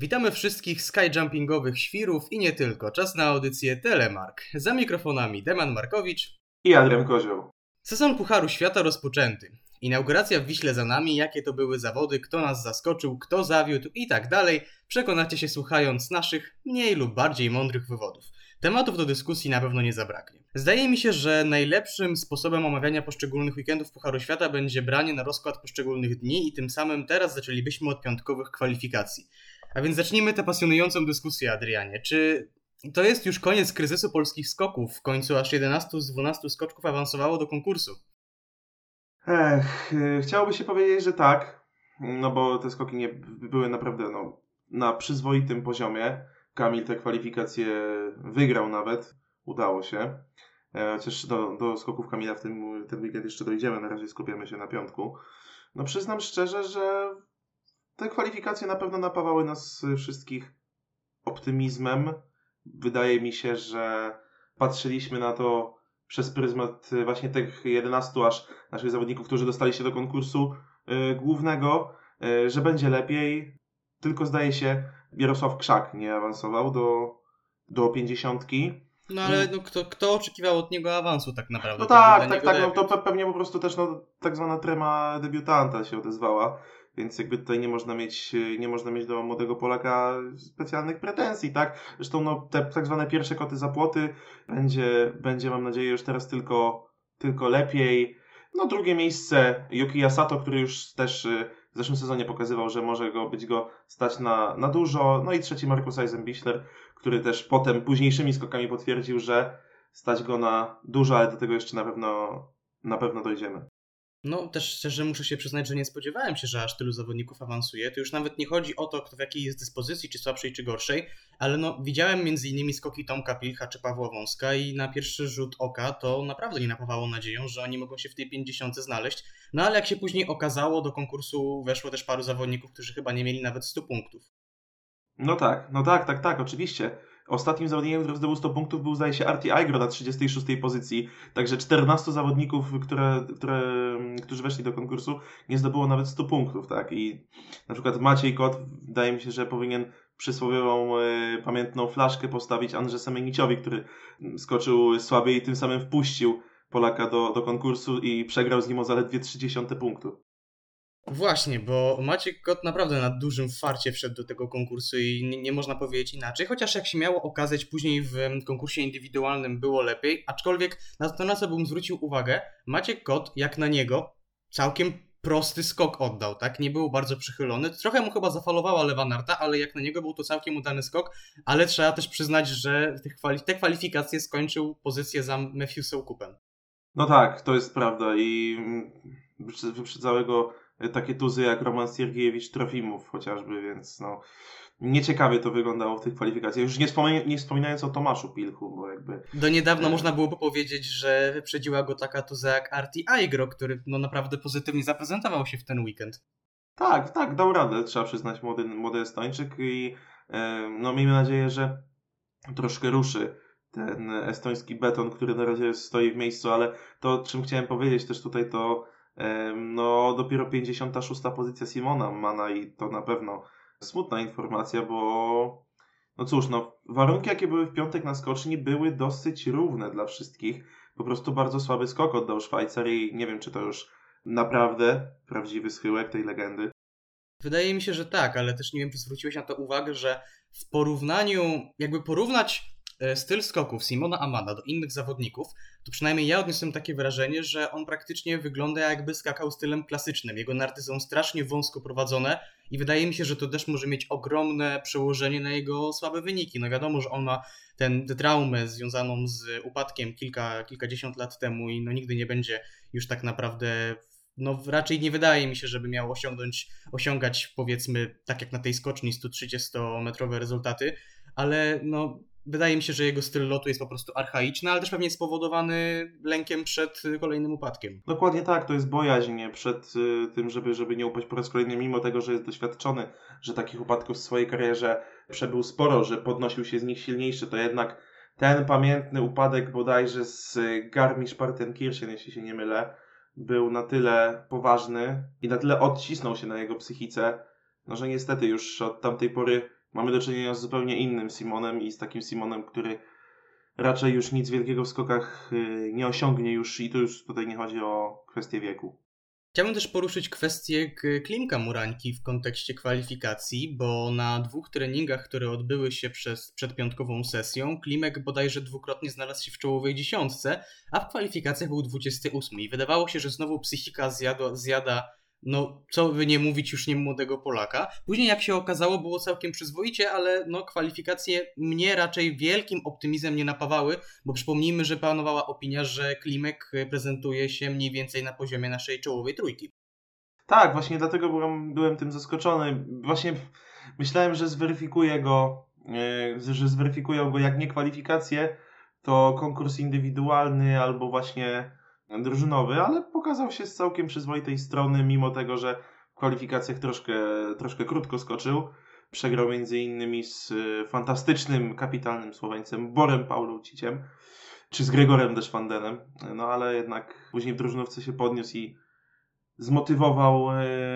Witamy wszystkich skyjumpingowych świrów i nie tylko. Czas na audycję Telemark. Za mikrofonami Deman Markowicz i Adrian Kozioł. Sezon Pucharu Świata rozpoczęty. Inauguracja w Wiśle za nami, jakie to były zawody, kto nas zaskoczył, kto zawiódł i tak dalej, przekonacie się słuchając naszych mniej lub bardziej mądrych wywodów. Tematów do dyskusji na pewno nie zabraknie. Zdaje mi się, że najlepszym sposobem omawiania poszczególnych weekendów Pucharu Świata będzie branie na rozkład poszczególnych dni i tym samym teraz zaczęlibyśmy od piątkowych kwalifikacji. A więc zacznijmy tę pasjonującą dyskusję, Adrianie. Czy to jest już koniec kryzysu polskich skoków? W końcu aż 11 z 12 skoczków awansowało do konkursu. Ech, y, chciałoby się powiedzieć, że tak, no bo te skoki nie były naprawdę no, na przyzwoitym poziomie. Kamil te kwalifikacje wygrał nawet, udało się. E, chociaż do, do skoków Kamila w tym ten weekend jeszcze dojdziemy, na razie skupiamy się na piątku. No przyznam szczerze, że te kwalifikacje na pewno napawały nas wszystkich optymizmem. Wydaje mi się, że patrzyliśmy na to przez pryzmat właśnie tych 11 aż naszych zawodników, którzy dostali się do konkursu yy, głównego, yy, że będzie lepiej. Tylko zdaje się, Jarosław Krzak nie awansował do, do 50. No ale no, kto, kto oczekiwał od niego awansu tak naprawdę? No tak, tak, tak, no to pewnie po prostu też no, tak zwana trema debiutanta się odezwała. Więc jakby tutaj nie można mieć, nie można mieć do młodego Polaka specjalnych pretensji, tak? Zresztą no, te tak zwane pierwsze koty za płoty będzie, będzie mam nadzieję już teraz tylko, tylko lepiej. No drugie miejsce Yuki Yasato, który już też y, w zeszłym sezonie pokazywał, że może go być go stać na, na dużo. No i trzeci Markus Eisenbichler, który też potem późniejszymi skokami potwierdził, że stać go na dużo, ale do tego jeszcze na pewno, na pewno dojdziemy. No, też szczerze muszę się przyznać, że nie spodziewałem się, że aż tylu zawodników awansuje. To już nawet nie chodzi o to, kto w jakiej jest dyspozycji, czy słabszej, czy gorszej, ale no, widziałem między innymi skoki Tomka Pilcha czy Pawła Wąska i na pierwszy rzut oka to naprawdę nie napawało nadzieją, że oni mogą się w tej 50 znaleźć. No ale jak się później okazało, do konkursu weszło też paru zawodników, którzy chyba nie mieli nawet 100 punktów. No tak, no tak, tak, tak, oczywiście. Ostatnim zawodnikiem, który zdobył 100 punktów był zdaje się Arti Aigro na 36 pozycji. Także 14 zawodników, które, które, którzy weszli do konkursu nie zdobyło nawet 100 punktów, tak? I na przykład Maciej Kot wydaje mi się, że powinien przysłowiową y, pamiętną flaszkę postawić Andrze Semieniciowi, który skoczył słabiej i tym samym wpuścił Polaka do, do konkursu i przegrał z nim o zaledwie 30 punktów. Właśnie, bo Maciek Kot naprawdę na dużym farcie wszedł do tego konkursu i nie, nie, można powiedzieć inaczej, chociaż jak się miało okazać później w konkursie indywidualnym było lepiej, aczkolwiek na to, na co bym zwrócił uwagę, Maciek Kot, jak na niego, całkiem prosty skok oddał, tak? Nie był bardzo przychylony. Trochę mu chyba zafalowała lewa narta, ale jak na niego był to całkiem udany skok, ale trzeba też przyznać, że te kwalifikacje skończył pozycję za Matthew Soukupem. No tak, to jest prawda i mm, wyprzedzały go takie tuzy jak Roman Siergiejewicz Trofimów chociażby, więc no nieciekawie to wyglądało w tych kwalifikacjach. Już nie, wspomina, nie wspominając o Tomaszu Pilchu, bo jakby... Do niedawna e... można byłoby powiedzieć, że wyprzedziła go taka tuza jak Arti Aigro, który no naprawdę pozytywnie zaprezentował się w ten weekend. Tak, tak, dał radę, trzeba przyznać, młody, młody Estończyk i e, no miejmy nadzieję, że troszkę ruszy ten estoński beton, który na razie stoi w miejscu, ale to, czym chciałem powiedzieć też tutaj, to no, dopiero 56. pozycja Simona Mana i to na pewno smutna informacja, bo no cóż, no, warunki jakie były w piątek na skoczni były dosyć równe dla wszystkich. Po prostu bardzo słaby skok oddał Szwajcar i nie wiem, czy to już naprawdę prawdziwy schyłek tej legendy. Wydaje mi się, że tak, ale też nie wiem, czy zwróciłeś na to uwagę, że w porównaniu, jakby porównać styl skoków Simona Amada do innych zawodników, to przynajmniej ja odniosłem takie wrażenie, że on praktycznie wygląda jakby skakał stylem klasycznym. Jego narty są strasznie wąsko prowadzone i wydaje mi się, że to też może mieć ogromne przełożenie na jego słabe wyniki. No wiadomo, że on ma tę traumę związaną z upadkiem kilka, kilkadziesiąt lat temu i no nigdy nie będzie już tak naprawdę no raczej nie wydaje mi się, żeby miał osiągnąć, osiągać powiedzmy tak jak na tej skoczni 130-metrowe rezultaty, ale no wydaje mi się, że jego styl lotu jest po prostu archaiczny, ale też pewnie spowodowany lękiem przed kolejnym upadkiem. Dokładnie tak, to jest bojaźń przed y, tym, żeby, żeby nie upaść po raz kolejny, mimo tego, że jest doświadczony, że takich upadków w swojej karierze przebył sporo, że podnosił się z nich silniejszy, to jednak ten pamiętny upadek bodajże z Garmisch-Partenkirchen, jeśli się nie mylę, był na tyle poważny i na tyle odcisnął się na jego psychice, no że niestety już od tamtej pory mamy do czynienia z zupełnie innym Simonem i z takim Simonem, który raczej już nic wielkiego w skokach y, nie osiągnie już i tu już tutaj nie chodzi o kwestię wieku. Chciałbym też poruszyć kwestię Klimka Murańki w kontekście kwalifikacji, bo na dwóch treningach, które odbyły się przez, przed piątkową sesją, Klimek bodajże dwukrotnie znalazł się w czołowej dziesiątce, a w kwalifikacjach był 28. I wydawało się, że znowu psychika zjada, zjada no co by nie mówić już nie młodego Polaka. Później jak się okazało było całkiem przyzwoicie, ale no kwalifikacje mnie raczej wielkim optymizmem nie napawały, bo przypomnijmy, że panowała opinia, że Klimek prezentuje się mniej więcej na poziomie naszej czołowej trójki. Tak, właśnie dlatego byłem, byłem tym zaskoczony. Właśnie myślałem, że zweryfikuje go, yy, że zweryfikują go jak nie kwalifikacje, to konkurs indywidualny albo właśnie drużynowy, ale pokazał się z całkiem przyzwoitej strony, mimo tego, że w kwalifikacjach troszkę, troszkę krótko skoczył. Przegrał między innymi z y, fantastycznym, kapitalnym Słoweńcem Borem Pauluciciem, czy z Gregorem Deszwandenem, no ale jednak później w drużynówce się podniósł i zmotywował,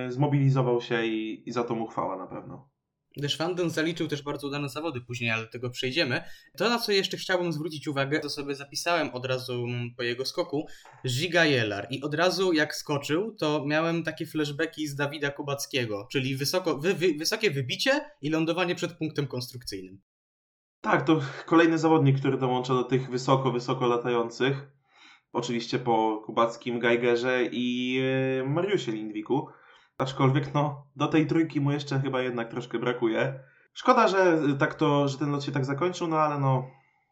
y, zmobilizował się i, i za to mu chwała na pewno. Deschwanden zaliczył też bardzo udane zawody później, ale do tego przejdziemy. To, na co jeszcze chciałbym zwrócić uwagę, to sobie zapisałem od razu po jego skoku, Giga Jelar. I od razu jak skoczył, to miałem takie flashbacki z Dawida Kubackiego, czyli wysoko, wy, wy, wysokie wybicie i lądowanie przed punktem konstrukcyjnym. Tak, to kolejny zawodnik, który dołącza do tych wysoko, wysoko latających. Oczywiście po Kubackim, Geigerze i e, Mariusie Lindwiku. Aczkolwiek no, do tej trójki mu jeszcze chyba jednak troszkę brakuje. Szkoda, że tak to, że ten lot się tak zakończył, no ale no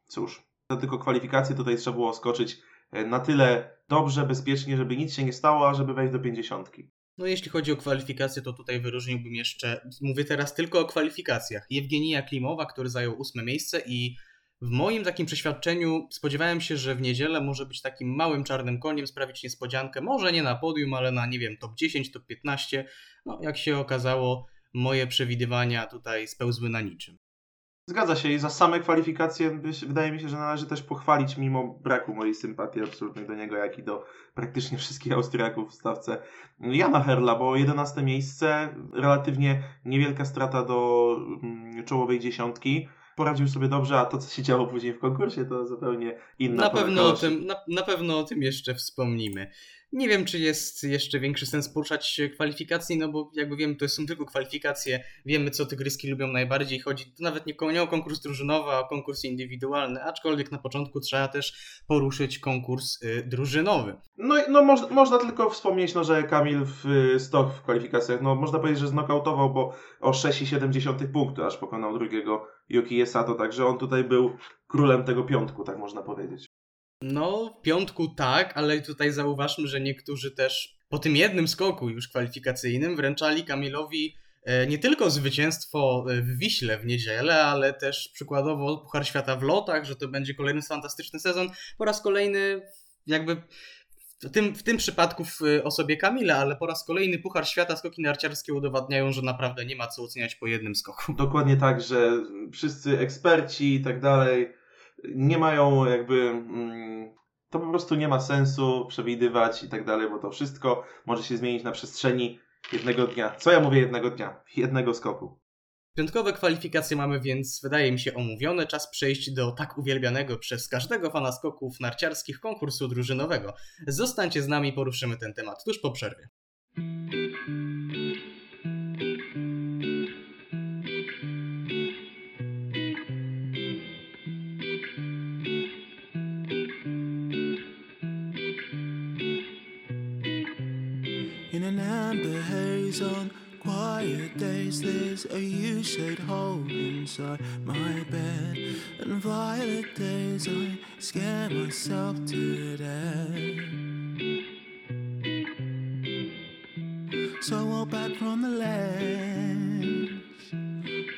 cóż. To tylko kwalifikacje tutaj trzeba było skoczyć e, na tyle dobrze, bezpiecznie, żeby nic się nie stało, a żeby wejść do pięćdziesiątki. No jeśli chodzi o kwalifikacje, to tutaj wyróżniłbym jeszcze, mówię teraz tylko o kwalifikacjach, Jewgenija Klimowa, który zajął ósme miejsce i w moim takim przeświadczeniu spodziewałem się, że w niedzielę może być takim małym czarnym koniem, sprawić niespodziankę, może nie na podium, ale na, nie wiem, top 10, top 15. No, jak się okazało, moje przewidywania tutaj spełzły na niczym. Zgadza się i za same kwalifikacje wydaje mi się, że należy też pochwalić mimo braku mojej sympatii absolutnej do niego, jak i do praktycznie wszystkich Austriaków w stawce Jana Herla, bo 11 miejsce, relatywnie niewielka strata do mm, czołowej dziesiątki poradził sobie dobrze, a to, co się działo później w konkursie, to zupełnie inna na pewno o tym na, na pewno o tym jeszcze wspomnimy. Nie wiem, czy jest jeszcze większy sens poruszać kwalifikacji, no bo jakby wiem, to są tylko kwalifikacje. Wiemy, co tygryski lubią najbardziej. Chodzi to nawet nie, nie o konkurs drużynowy, a o konkurs indywidualny, aczkolwiek na początku trzeba też poruszyć konkurs y, drużynowy. No, no moż, można tylko wspomnieć, no, że Kamil w y, stok w kwalifikacjach, no można powiedzieć, że znokautował, bo o 6,7 punktu aż pokonał drugiego Yuki Sato, także on tutaj był królem tego piątku, tak można powiedzieć. No, w piątku tak, ale tutaj zauważmy, że niektórzy też po tym jednym skoku już kwalifikacyjnym wręczali Kamilowi e, nie tylko zwycięstwo e, w Wiśle w niedzielę, ale też przykładowo Puchar Świata w lotach, że to będzie kolejny fantastyczny sezon. Po raz kolejny jakby w tym, w tym przypadku w osobie Kamila, ale po raz kolejny Puchar Świata skoki narciarskie udowadniają, że naprawdę nie ma co oceniać po jednym skoku. Dokładnie tak, że wszyscy eksperci i tak dalej nie mają jakby. Mm, to po prostu nie ma sensu przewidywać i tak dalej, bo to wszystko może się zmienić na przestrzeni jednego dnia. Co ja mówię jednego dnia? Jednego skoku. Piątkowe kwalifikacje mamy więc, wydaje mi się, omówione. Czas przejść do tak uwielbianego przez każdego fana skoków narciarskich konkursu drużynowego. Zostańcie z nami, poruszymy ten temat tuż po przerwie. There's a U-shaped hole inside my bed. And violet days I scare myself to death. So I walk back from the ledge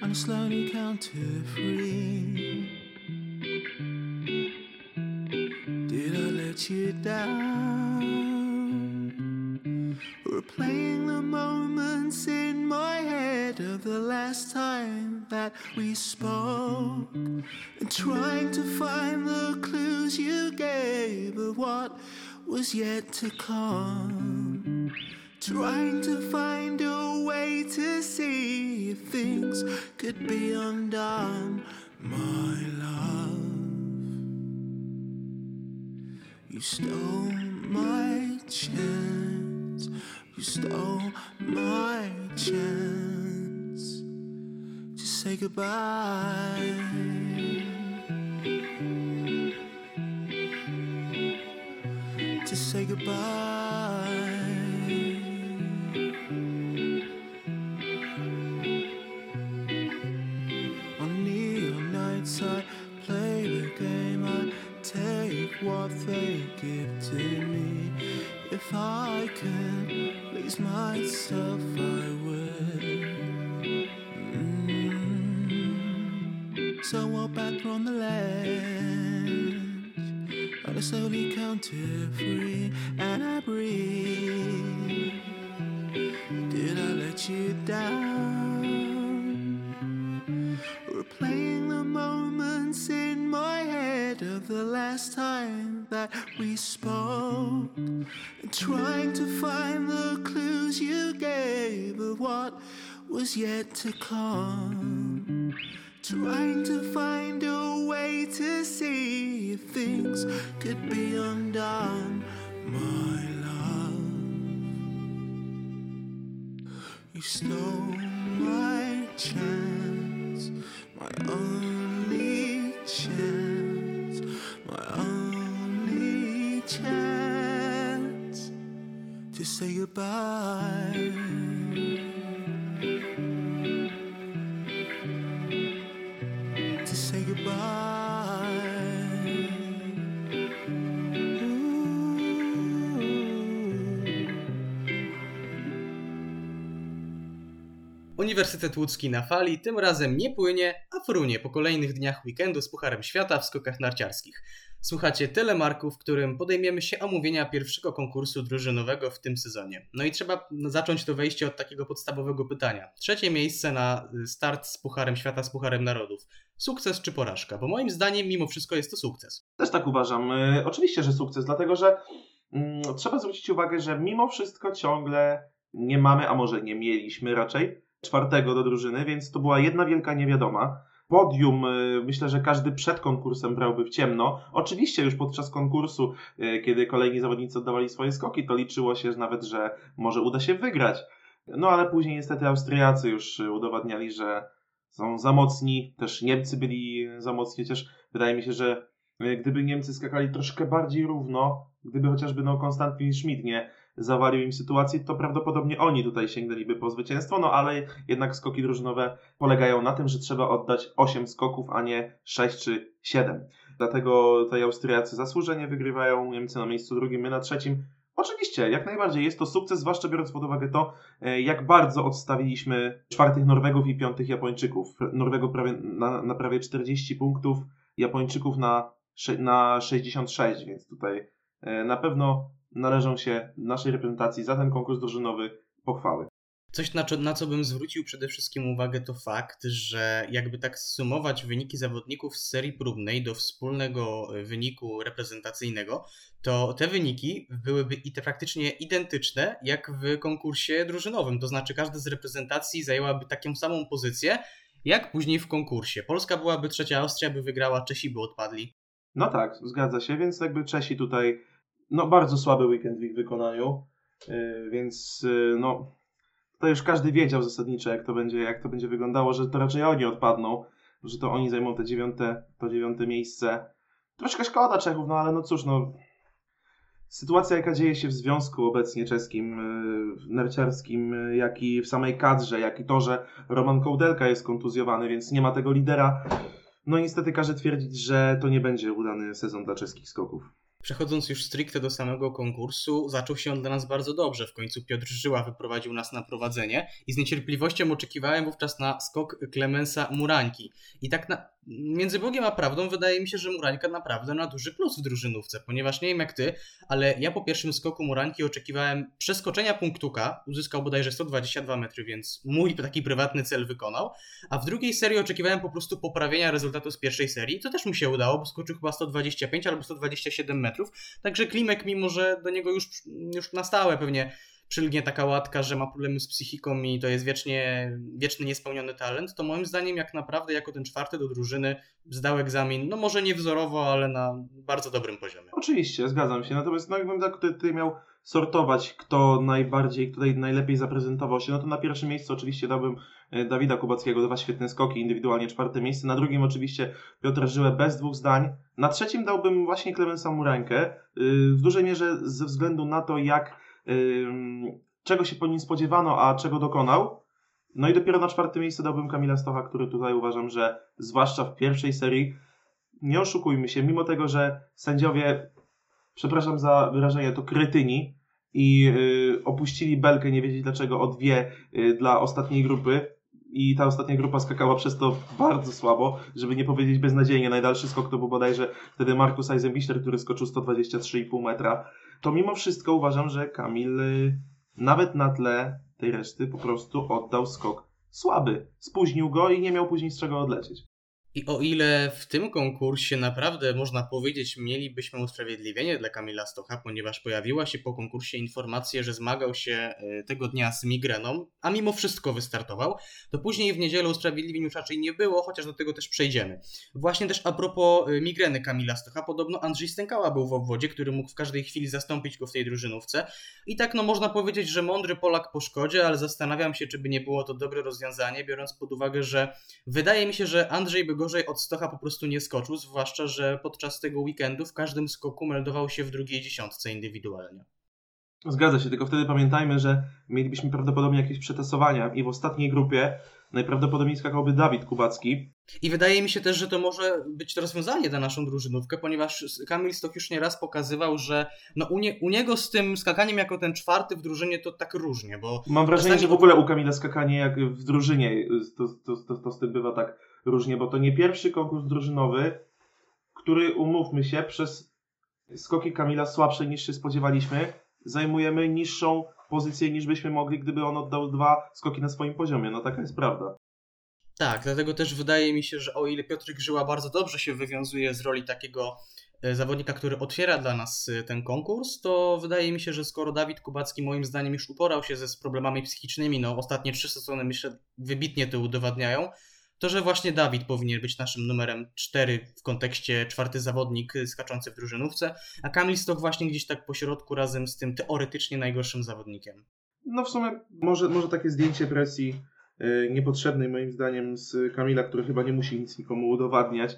And slowly count to three was yet to come. Trying to find a way to see if things could be undone, my love. You stole my chance, you stole my chance to say goodbye. Last time that we spoke, trying to find the clues you gave of what was yet to come. Trying to find a way to see if things could be undone, my love. You stole my chance, my only goodbye. To say goodbye. Uniwersytet Łódzki na fali tym razem nie płynie, a frunie po kolejnych dniach weekendu z Pucharem Świata w skokach narciarskich. Słuchacie telemarku, w którym podejmiemy się omówienia pierwszego konkursu drużynowego w tym sezonie. No i trzeba zacząć to wejście od takiego podstawowego pytania. Trzecie miejsce na start z Pucharem Świata, z Pucharem Narodów. Sukces czy porażka? Bo moim zdaniem mimo wszystko jest to sukces. Też tak uważam. Y, Oczywiście, że sukces, dlatego że mm, trzeba zwrócić uwagę, że mimo wszystko ciągle nie mamy, a może nie mieliśmy raczej, czwartego do drużyny, więc to była jedna wielka niewiadoma. Podium, y, myślę, że każdy przed konkursem brałby w ciemno. Oczywiście już podczas konkursu, y, kiedy kolejni zawodnicy oddawali swoje skoki, to liczyło się nawet, że może uda się wygrać. No ale później niestety Austriacy już udowadniali, że są za mocni, też Niemcy byli za mocni, chociaż wydaje mi się, że y, gdyby Niemcy skakali troszkę bardziej równo, gdyby chociażby no Konstantin Schmidt nie zawalił im sytuację, to prawdopodobnie oni tutaj sięgnęliby po zwycięstwo, no ale jednak skoki drużynowe polegają na tym, że trzeba oddać 8 skoków, a nie 6 czy 7. Dlatego tutaj Austriacy zasłużenie wygrywają, Niemcy na miejscu drugim, my na trzecim. Oczywiście, jak najbardziej jest to sukces, zwłaszcza biorąc pod uwagę to, e, jak bardzo odstawiliśmy czwartych Norwegów i piątych Japończyków. Norwegów prawie, na, na prawie 40 punktów, Japończyków na, na 66, więc tutaj e, na pewno należą się naszej reprezentacji za ten konkurs drużynowy pochwały. Coś, na, co- na co bym zwrócił przede wszystkim uwagę, to fakt, że jakby tak sumować wyniki zawodników z serii próbnej do wspólnego e, wyniku reprezentacyjnego, to te wyniki byłyby i te praktycznie identyczne jak w konkursie drużynowym. To znaczy, każda z reprezentacji zajęłaby taką samą pozycję, jak później w konkursie. Polska byłaby trzecia, Austria by wygrała, Czesi by odpadli. No tak, zgadza się, więc jakby Czesi tutaj, no bardzo słaby weekend w ich wykonaniu, yy, więc yy, no tutaj już każdy wiedział zasadniczo jak to będzie, jak to będzie wyglądało, że to raczej oni odpadną, że to oni zajmą te dziewiąte, to dziewiąte miejsce. Troszkę szkoda Czechów, no ale no cóż, no sytuacja jaka dzieje się w związku obecnie czeskim, yy, narciarskim, jak i w samej kadrze, jak i to, że Roman Kołdelka jest kontuzjowany, więc nie ma tego lidera, no niestety każe twierdzić, że to nie będzie udany sezon dla czeskich skoków. Przechodząc już stricte do samego konkursu, zaczął się on dla nas bardzo dobrze. W końcu Piotr Żyła wyprowadził nas na prowadzenie i z niecierpliwością oczekiwałem wówczas na skok Klemensa Murańki. I tak na... między Bogiem a prawdą wydaje mi się, że Murańka naprawdę ma duży plus w drużynówce, ponieważ nie wiem jak ty, ale ja po pierwszym skoku Murańki oczekiwałem przeskoczenia punktuka, uzyskał bodajże 122 metry, więc mój taki prywatny cel wykonał, a w drugiej serii oczekiwałem po prostu poprawienia rezultatu z pierwszej serii, to też mu się udało, bo skoczył chyba 125 albo 127 metrów, także Klimek, mimo że do niego już, już na stałe pewnie przylgnie taka łatka, że ma problemy z psychiką i to jest wiecznie, wieczny niespełniony talent, to moim zdaniem jak naprawdę jako ten czwarty do drużyny zdał egzamin, no może nie wzorowo, ale na bardzo dobrym poziomie. Oczywiście, zgadzam się. Natomiast no, jakbym tak tutaj, miał sortować, kto najbardziej, tutaj najlepiej zaprezentował się, no to na pierwszym miejscu oczywiście dałbym e, Dawida Kubackiego, dwa świetne skoki, indywidualnie czwarte miejsce. Na drugim oczywiście Piotr Żyłę bez dwóch zdań. Na trzecim dałbym właśnie Klemensa Murańkę, w dużej mierze ze względu na to, jak czego się po nim spodziewano, a czego dokonał. No i dopiero na czwarte miejsce dałbym Kamila Stocha, który tutaj uważam, że zwłaszcza w pierwszej serii, nie oszukujmy się, mimo tego, że sędziowie, przepraszam za wyrażenie, to kretyni i y, opuścili belkę, nie wiedzieć dlaczego, o dwie y, dla ostatniej grupy, i ta ostatnia grupa skakała przez to bardzo słabo, żeby nie powiedzieć beznadziejnie. Najdalszy skok to był bodajże wtedy Markus Eisenbichler, który skoczył 123,5 metra. To mimo wszystko uważam, że Kamil y, nawet na tle tej reszty po prostu oddał skok słaby. Spóźnił go i nie miał później z czego odlecieć. I o ile w tym konkursie naprawdę można powiedzieć, mielibyśmy usprawiedliwienie dla Kamila Stocha, ponieważ pojawiła się po konkursie informacja, że zmagał się e, tego dnia z migreną, a mimo wszystko wystartował, to później w niedzielę usprawiedliwień już raczej nie było, chociaż do tego też przejdziemy. Właśnie też a propos e, migreny Kamila Stocha, podobno Andrzej Stękała był w obwodzie, który mógł w każdej chwili zastąpić go w tej drużynówce. I tak no można powiedzieć, że mądry Polak po szkodzie, ale zastanawiam się, czy by nie było to dobre rozwiązanie, biorąc pod uwagę, że wydaje mi się, że Andrzej by go gorzej od Stocha po prostu nie skoczył, zwłaszcza, że podczas tego weekendu w każdym skoku meldował się w drugiej dziesiątce indywidualnie. Zgadza się, tylko wtedy pamiętajmy, że mielibyśmy prawdopodobnie jakieś przetasowania i w ostatniej grupie najprawdopodobniej skakałby Dawid Kubacki. I wydaje mi się też, że to może być to rozwiązanie dla naszą drużynówkę, ponieważ Kamil Stok już nieraz pokazywał, że no u, nie, u niego z tym skakaniem jako ten czwarty w drużynie to tak różnie, bo... Mam wrażenie, że w ogóle u Kamila skakanie jak w drużynie to, to, to, to z tym bywa tak różnie, bo to nie pierwszy konkurs drużynowy, który umówmy się, przez skoki Kamila słabsze niż się spodziewaliśmy, zajmujemy niższą pozycję niż byśmy mogli, gdyby on oddał dwa skoki na swoim poziomie. No taka jest prawda. Tak, dlatego też wydaje mi się, że o ile Piotr Grzyła bardzo dobrze się wywiązuje z roli takiego e, zawodnika, który otwiera dla nas e, ten konkurs, to wydaje mi się, że skoro Dawid Kubacki moim zdaniem już uporał się ze z problemami psychicznymi, no ostatnie trzy sezony myślę wybitnie to udowadniają, to, że właśnie Dawid powinien być naszym numerem 4 w kontekście czwarty zawodnik skaczący w drużynówce, a Kamil Stok właśnie gdzieś tak po środku razem z tym teoretycznie najgorszym zawodnikiem. No w sumie może, może takie zdjęcie presji yy, niepotrzebnej moim zdaniem z Kamila, który chyba nie musi nic nikomu udowadniać,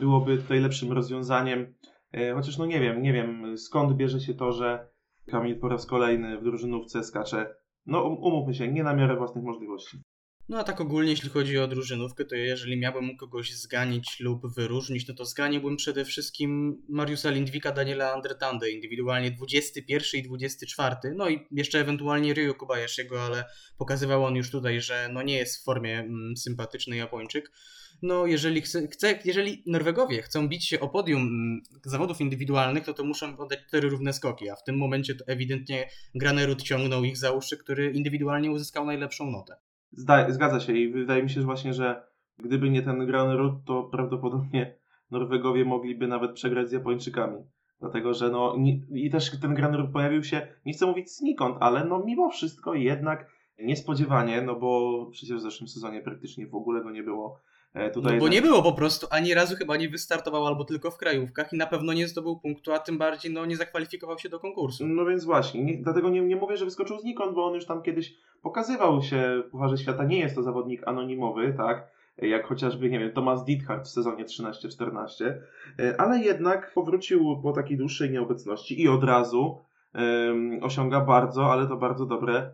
byłoby tutaj lepszym rozwiązaniem. Yy, chociaż no nie wiem, nie wiem skąd bierze się to, że Kamil po raz kolejny w drużynówce skacze. No um, umówmy się, nie na miarę własnych możliwości. No a tak ogólnie, jeśli chodzi o drużynówkę, to jeżeli miałbym kogoś zganić lub wyróżnić, no to zganiłbym przede wszystkim Mariusa Lindwika, Daniela Andretandę, indywidualnie 21 i 24, no i jeszcze ewentualnie Ryu Kobayashiego, ale pokazywał on już tutaj, że no nie jest w formie mm, sympatyczny Japończyk. No jeżeli, chce, chce, jeżeli Norwegowie chcą bić się o podium mm, zawodów indywidualnych, to to muszą podać cztery równe skoki, a w tym momencie to ewidentnie Granerud ciągnął ich za uszy, który indywidualnie uzyskał najlepszą notę. Zda, zgadza się i wydaje mi się że właśnie, że gdyby nie ten Granerud, to prawdopodobnie Norwegowie mogliby nawet przegrać z Japończykami. Dlatego, że no i też ten Granerud pojawił się, nie chcę mówić znikąd, ale no mimo wszystko jednak niespodziewanie, no bo przecież w zeszłym sezonie praktycznie w ogóle go nie było. E, tutaj no bo nie było po prostu, ani razu chyba nie wystartował albo tylko w krajówkach i na pewno nie zdobył punktu, a tym bardziej no, nie zakwalifikował się do konkursu. No więc właśnie, nie, dlatego nie, nie mówię, że wyskoczył znikąd, bo on już tam kiedyś pokazywał się w Pucharze Świata, nie jest to zawodnik anonimowy, tak, jak chociażby, nie wiem, Thomas Diethard w sezonie 13-14, e, ale jednak powrócił po takiej dłuższej nieobecności i od razu um, osiąga bardzo, ale to bardzo dobre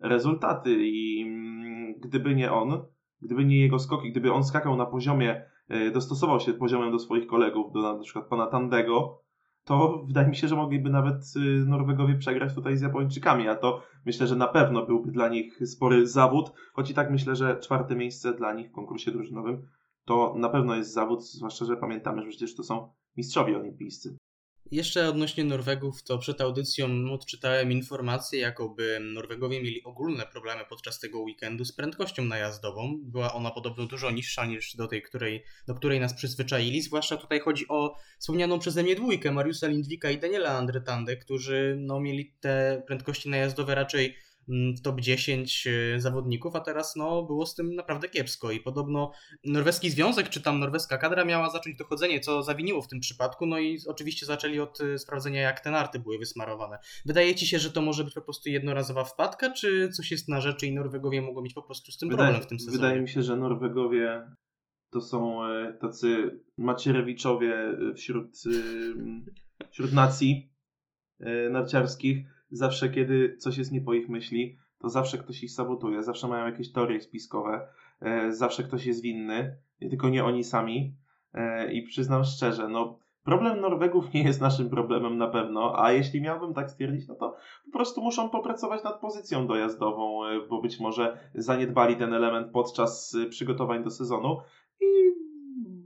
rezultaty i um, gdyby nie on, gdyby nie jego skoki, gdyby on skakał na poziomie, e, dostosował się poziomem do swoich kolegów, do na przykład pana Tandego, to wydaje mi się, że mogliby nawet y, Norwegowie przegrać tutaj z Japończykami, a to myślę, że na pewno byłby dla nich spory zawód, choć i tak myślę, że czwarte miejsce dla nich w konkursie drużynowym to na pewno jest zawód, zwłaszcza, że pamiętamy, że przecież to są mistrzowie olimpijscy. Jeszcze odnośnie Norwegów, to przed audycją odczytałem informację, jakoby Norwegowie mieli ogólne problemy podczas tego weekendu z prędkością najazdową. Była ona podobno dużo niższa niż do tej, której, do której nas przyzwyczaili. Zwłaszcza tutaj chodzi o wspomnianą przeze mnie dwójkę, Mariusa Lindwika i Daniela Andretande, którzy no, mieli te prędkości najazdowe raczej w top 10 e, zawodników, a teraz no, było z tym naprawdę kiepsko i podobno norweski związek, czy tam norweska kadra miała zacząć dochodzenie, co zawiniło w tym przypadku, no i oczywiście zaczęli od e, sprawdzenia, jak te narty były wysmarowane. Wydaje ci się, że to może być po prostu jednorazowa wpadka, czy coś jest na rzeczy i Norwegowie mogą mieć po prostu z tym Wydaje, problem w tym sezonie? Wydaje mi się, że Norwegowie to są e, tacy Macierewiczowie wśród, wśród nacji narciarskich, zawsze kiedy coś jest nie po ich myśli, to zawsze ktoś ich sabotuje, zawsze mają jakieś teorie spiskowe, e, zawsze ktoś jest winny, tylko nie oni sami. E, I przyznam szczerze, no problem Norwegów nie jest naszym problemem na pewno, a jeśli miałbym tak stwierdzić, no to po prostu muszą popracować nad pozycją dojazdową, e, bo być może zaniedbali ten element podczas przygotowań do sezonu i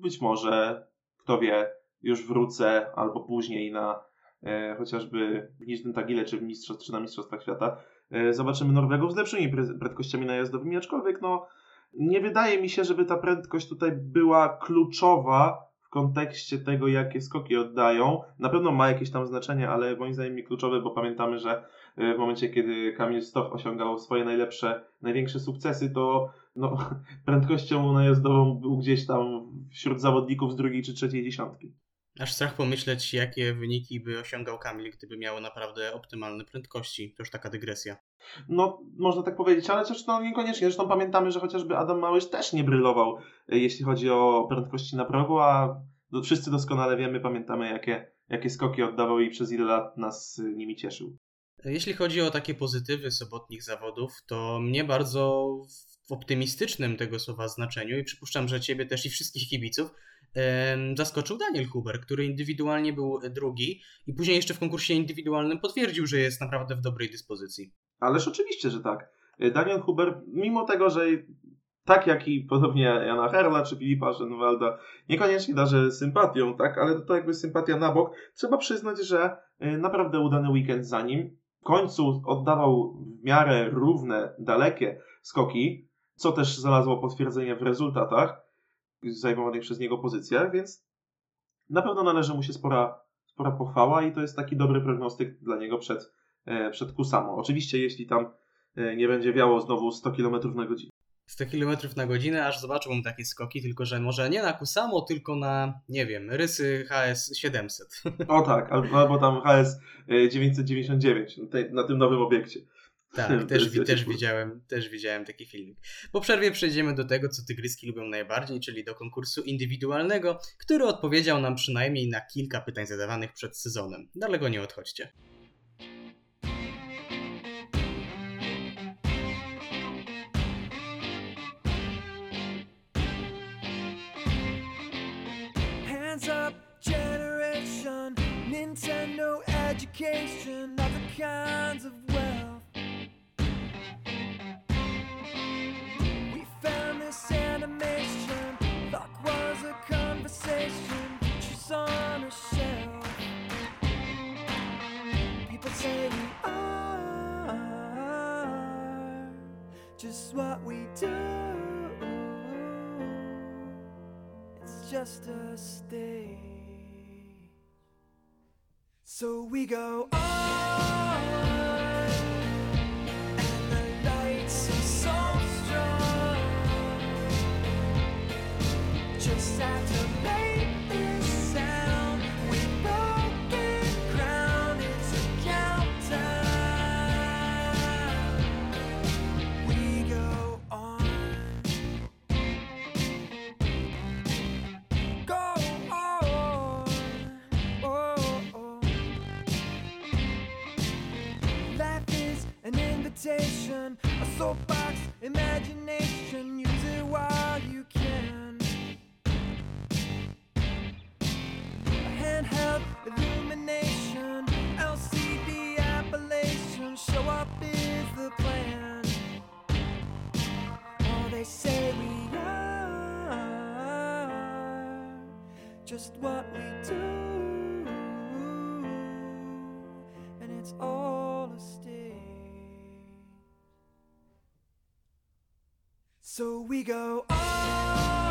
być może, kto wie, już wrócę albo później na e, chociażby w Niżnym Tagile czy, w mistrzostw, czy na Mistrzostwach Świata, e, zobaczymy Norwegów z lepszymi prędkościami najazdowymi, aczkolwiek no, nie wydaje mi się, żeby ta prędkość tutaj była kluczowa w kontekście tego, jakie skoki oddają. Na pewno ma jakieś tam znaczenie, ale moim zdaniem nie kluczowe, bo pamiętamy, że e, w momencie, kiedy Kamil Stoch osiągał swoje najlepsze, największe sukcesy, to no, prędkością najazdową był gdzieś tam wśród zawodników z drugiej czy trzeciej dziesiątki. Aż strach pomyśleć, jakie wyniki by osiągał Kamil, gdyby miały naprawdę optymalne prędkości. To już taka dygresja. No, można tak powiedzieć, ale też no, niekoniecznie. Zresztą pamiętamy, że chociażby Adam Małysz też nie brylował, e, jeśli chodzi o prędkości na progu, a wszyscy doskonale wiemy, pamiętamy, jakie, jakie skoki oddawał i przez ile lat nas e, nimi cieszył. Jeśli chodzi o takie pozytywy sobotnich zawodów, to mnie bardzo w optymistycznym tego słowa znaczeniu i przypuszczam, że ciebie też i wszystkich kibiców zaskoczył Daniel Huber, który indywidualnie był drugi i później jeszcze w konkursie indywidualnym potwierdził, że jest naprawdę w dobrej dyspozycji. Ależ oczywiście, że tak. E, Daniel Huber, mimo tego, że tak jak i podobnie Jana Herla czy Filipa Schenwalda, niekoniecznie darzy sympatią, tak, ale to jakby sympatia na bok, trzeba przyznać, że e, naprawdę udany weekend za nim. W końcu oddawał w miarę równe, dalekie skoki, co też znalazło potwierdzenie w rezultatach zajmowanych przez niego pozycjach, więc na pewno należy mu się spora, spora pochwała i to jest taki dobry prognostyk dla niego przed, e, przed Kusamo. Oczywiście jeśli tam e, nie będzie wiało znowu 100 km na godzinę. 100 km na godzinę, aż zobaczyłbym takie skoki, tylko że może nie na Kusamo, tylko na, nie wiem, rysy HS 700. O tak, albo, tam HS 999 na, tej, na tym nowym obiekcie. Tak, też, też, widziałem, też widziałem taki filmik. Po przerwie przejdziemy do tego, co tygryski lubią najbardziej, czyli do konkursu indywidualnego, który odpowiedział nam przynajmniej na kilka pytań zadawanych przed sezonem. Daleko nie odchodźcie. influence no education, other kinds of wealth. We found this animation, luck was a conversation, she's on a shelf. People say we are just what we do, it's just a stage. So we go on, and the lights are so strong. Just after. Meditation, a soapbox, imagination. Use it while you can. A handheld illumination, LCD appellation. Show up is the plan. Oh, they say we are just what we do. So we go on.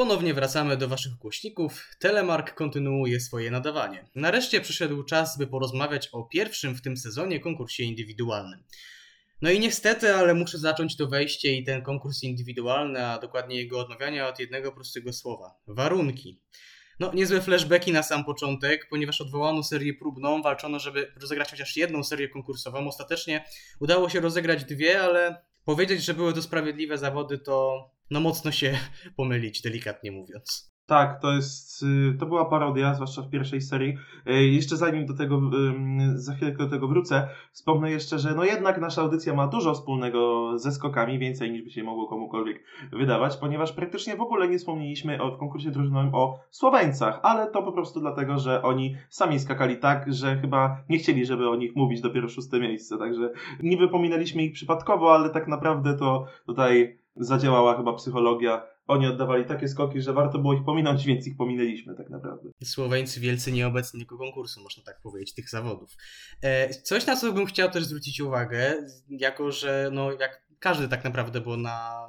Ponownie wracamy do Waszych głośników. Telemark kontynuuje swoje nadawanie. Nareszcie przyszedł czas, by porozmawiać o pierwszym w tym sezonie konkursie indywidualnym. No i niestety, ale muszę zacząć to wejście i ten konkurs indywidualny, a dokładnie jego odmawiania od jednego prostego słowa. Warunki. No, niezłe flashbacki na sam początek, ponieważ odwołano serię próbną, walczono, żeby rozegrać chociaż jedną serię konkursową. Ostatecznie udało się rozegrać dwie, ale powiedzieć, że były to sprawiedliwe zawody, to no mocno się pomylić, delikatnie mówiąc. Tak, to jest, y, to była parodia, zwłaszcza w pierwszej serii. Y, Jeszcze zanim do tego, za chwilkę do tego wrócę, wspomnę jeszcze, że no jednak nasza audycja ma dużo wspólnego ze skokami, więcej niż by się mogło komukolwiek wydawać, ponieważ praktycznie w ogóle nie wspomnieliśmy o, w konkursie drużynowym o Słoweńcach, ale to po prostu dlatego, że oni sami skakali tak, że chyba nie chcieli, żeby o nich mówić dopiero szóste miejsce, także niby pominęliśmy ich przypadkowo, ale tak naprawdę to tutaj zadziałała chyba psychologia. Oni oddawali takie skoki, że warto było ich pominąć, więc ich pominęliśmy tak naprawdę. Słoweńcy wielcy nieobecni tego konkursu, można tak powiedzieć, tych zawodów. E, Coś, na co bym chciał też zwrócić uwagę, jako że no, jak każdy tak naprawdę, bo na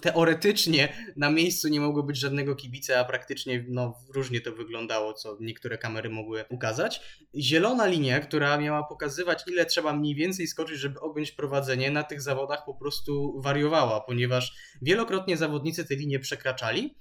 teoretycznie na miejscu nie mogło być żadnego kibica, a praktycznie no, różnie to wyglądało, co niektóre kamery mogły ukazać. Zielona linia, która miała pokazywać, ile trzeba mniej więcej skoczyć, żeby objąć prowadzenie, na tych zawodach po prostu wariowała, ponieważ wielokrotnie zawodnicy te linie przekraczali.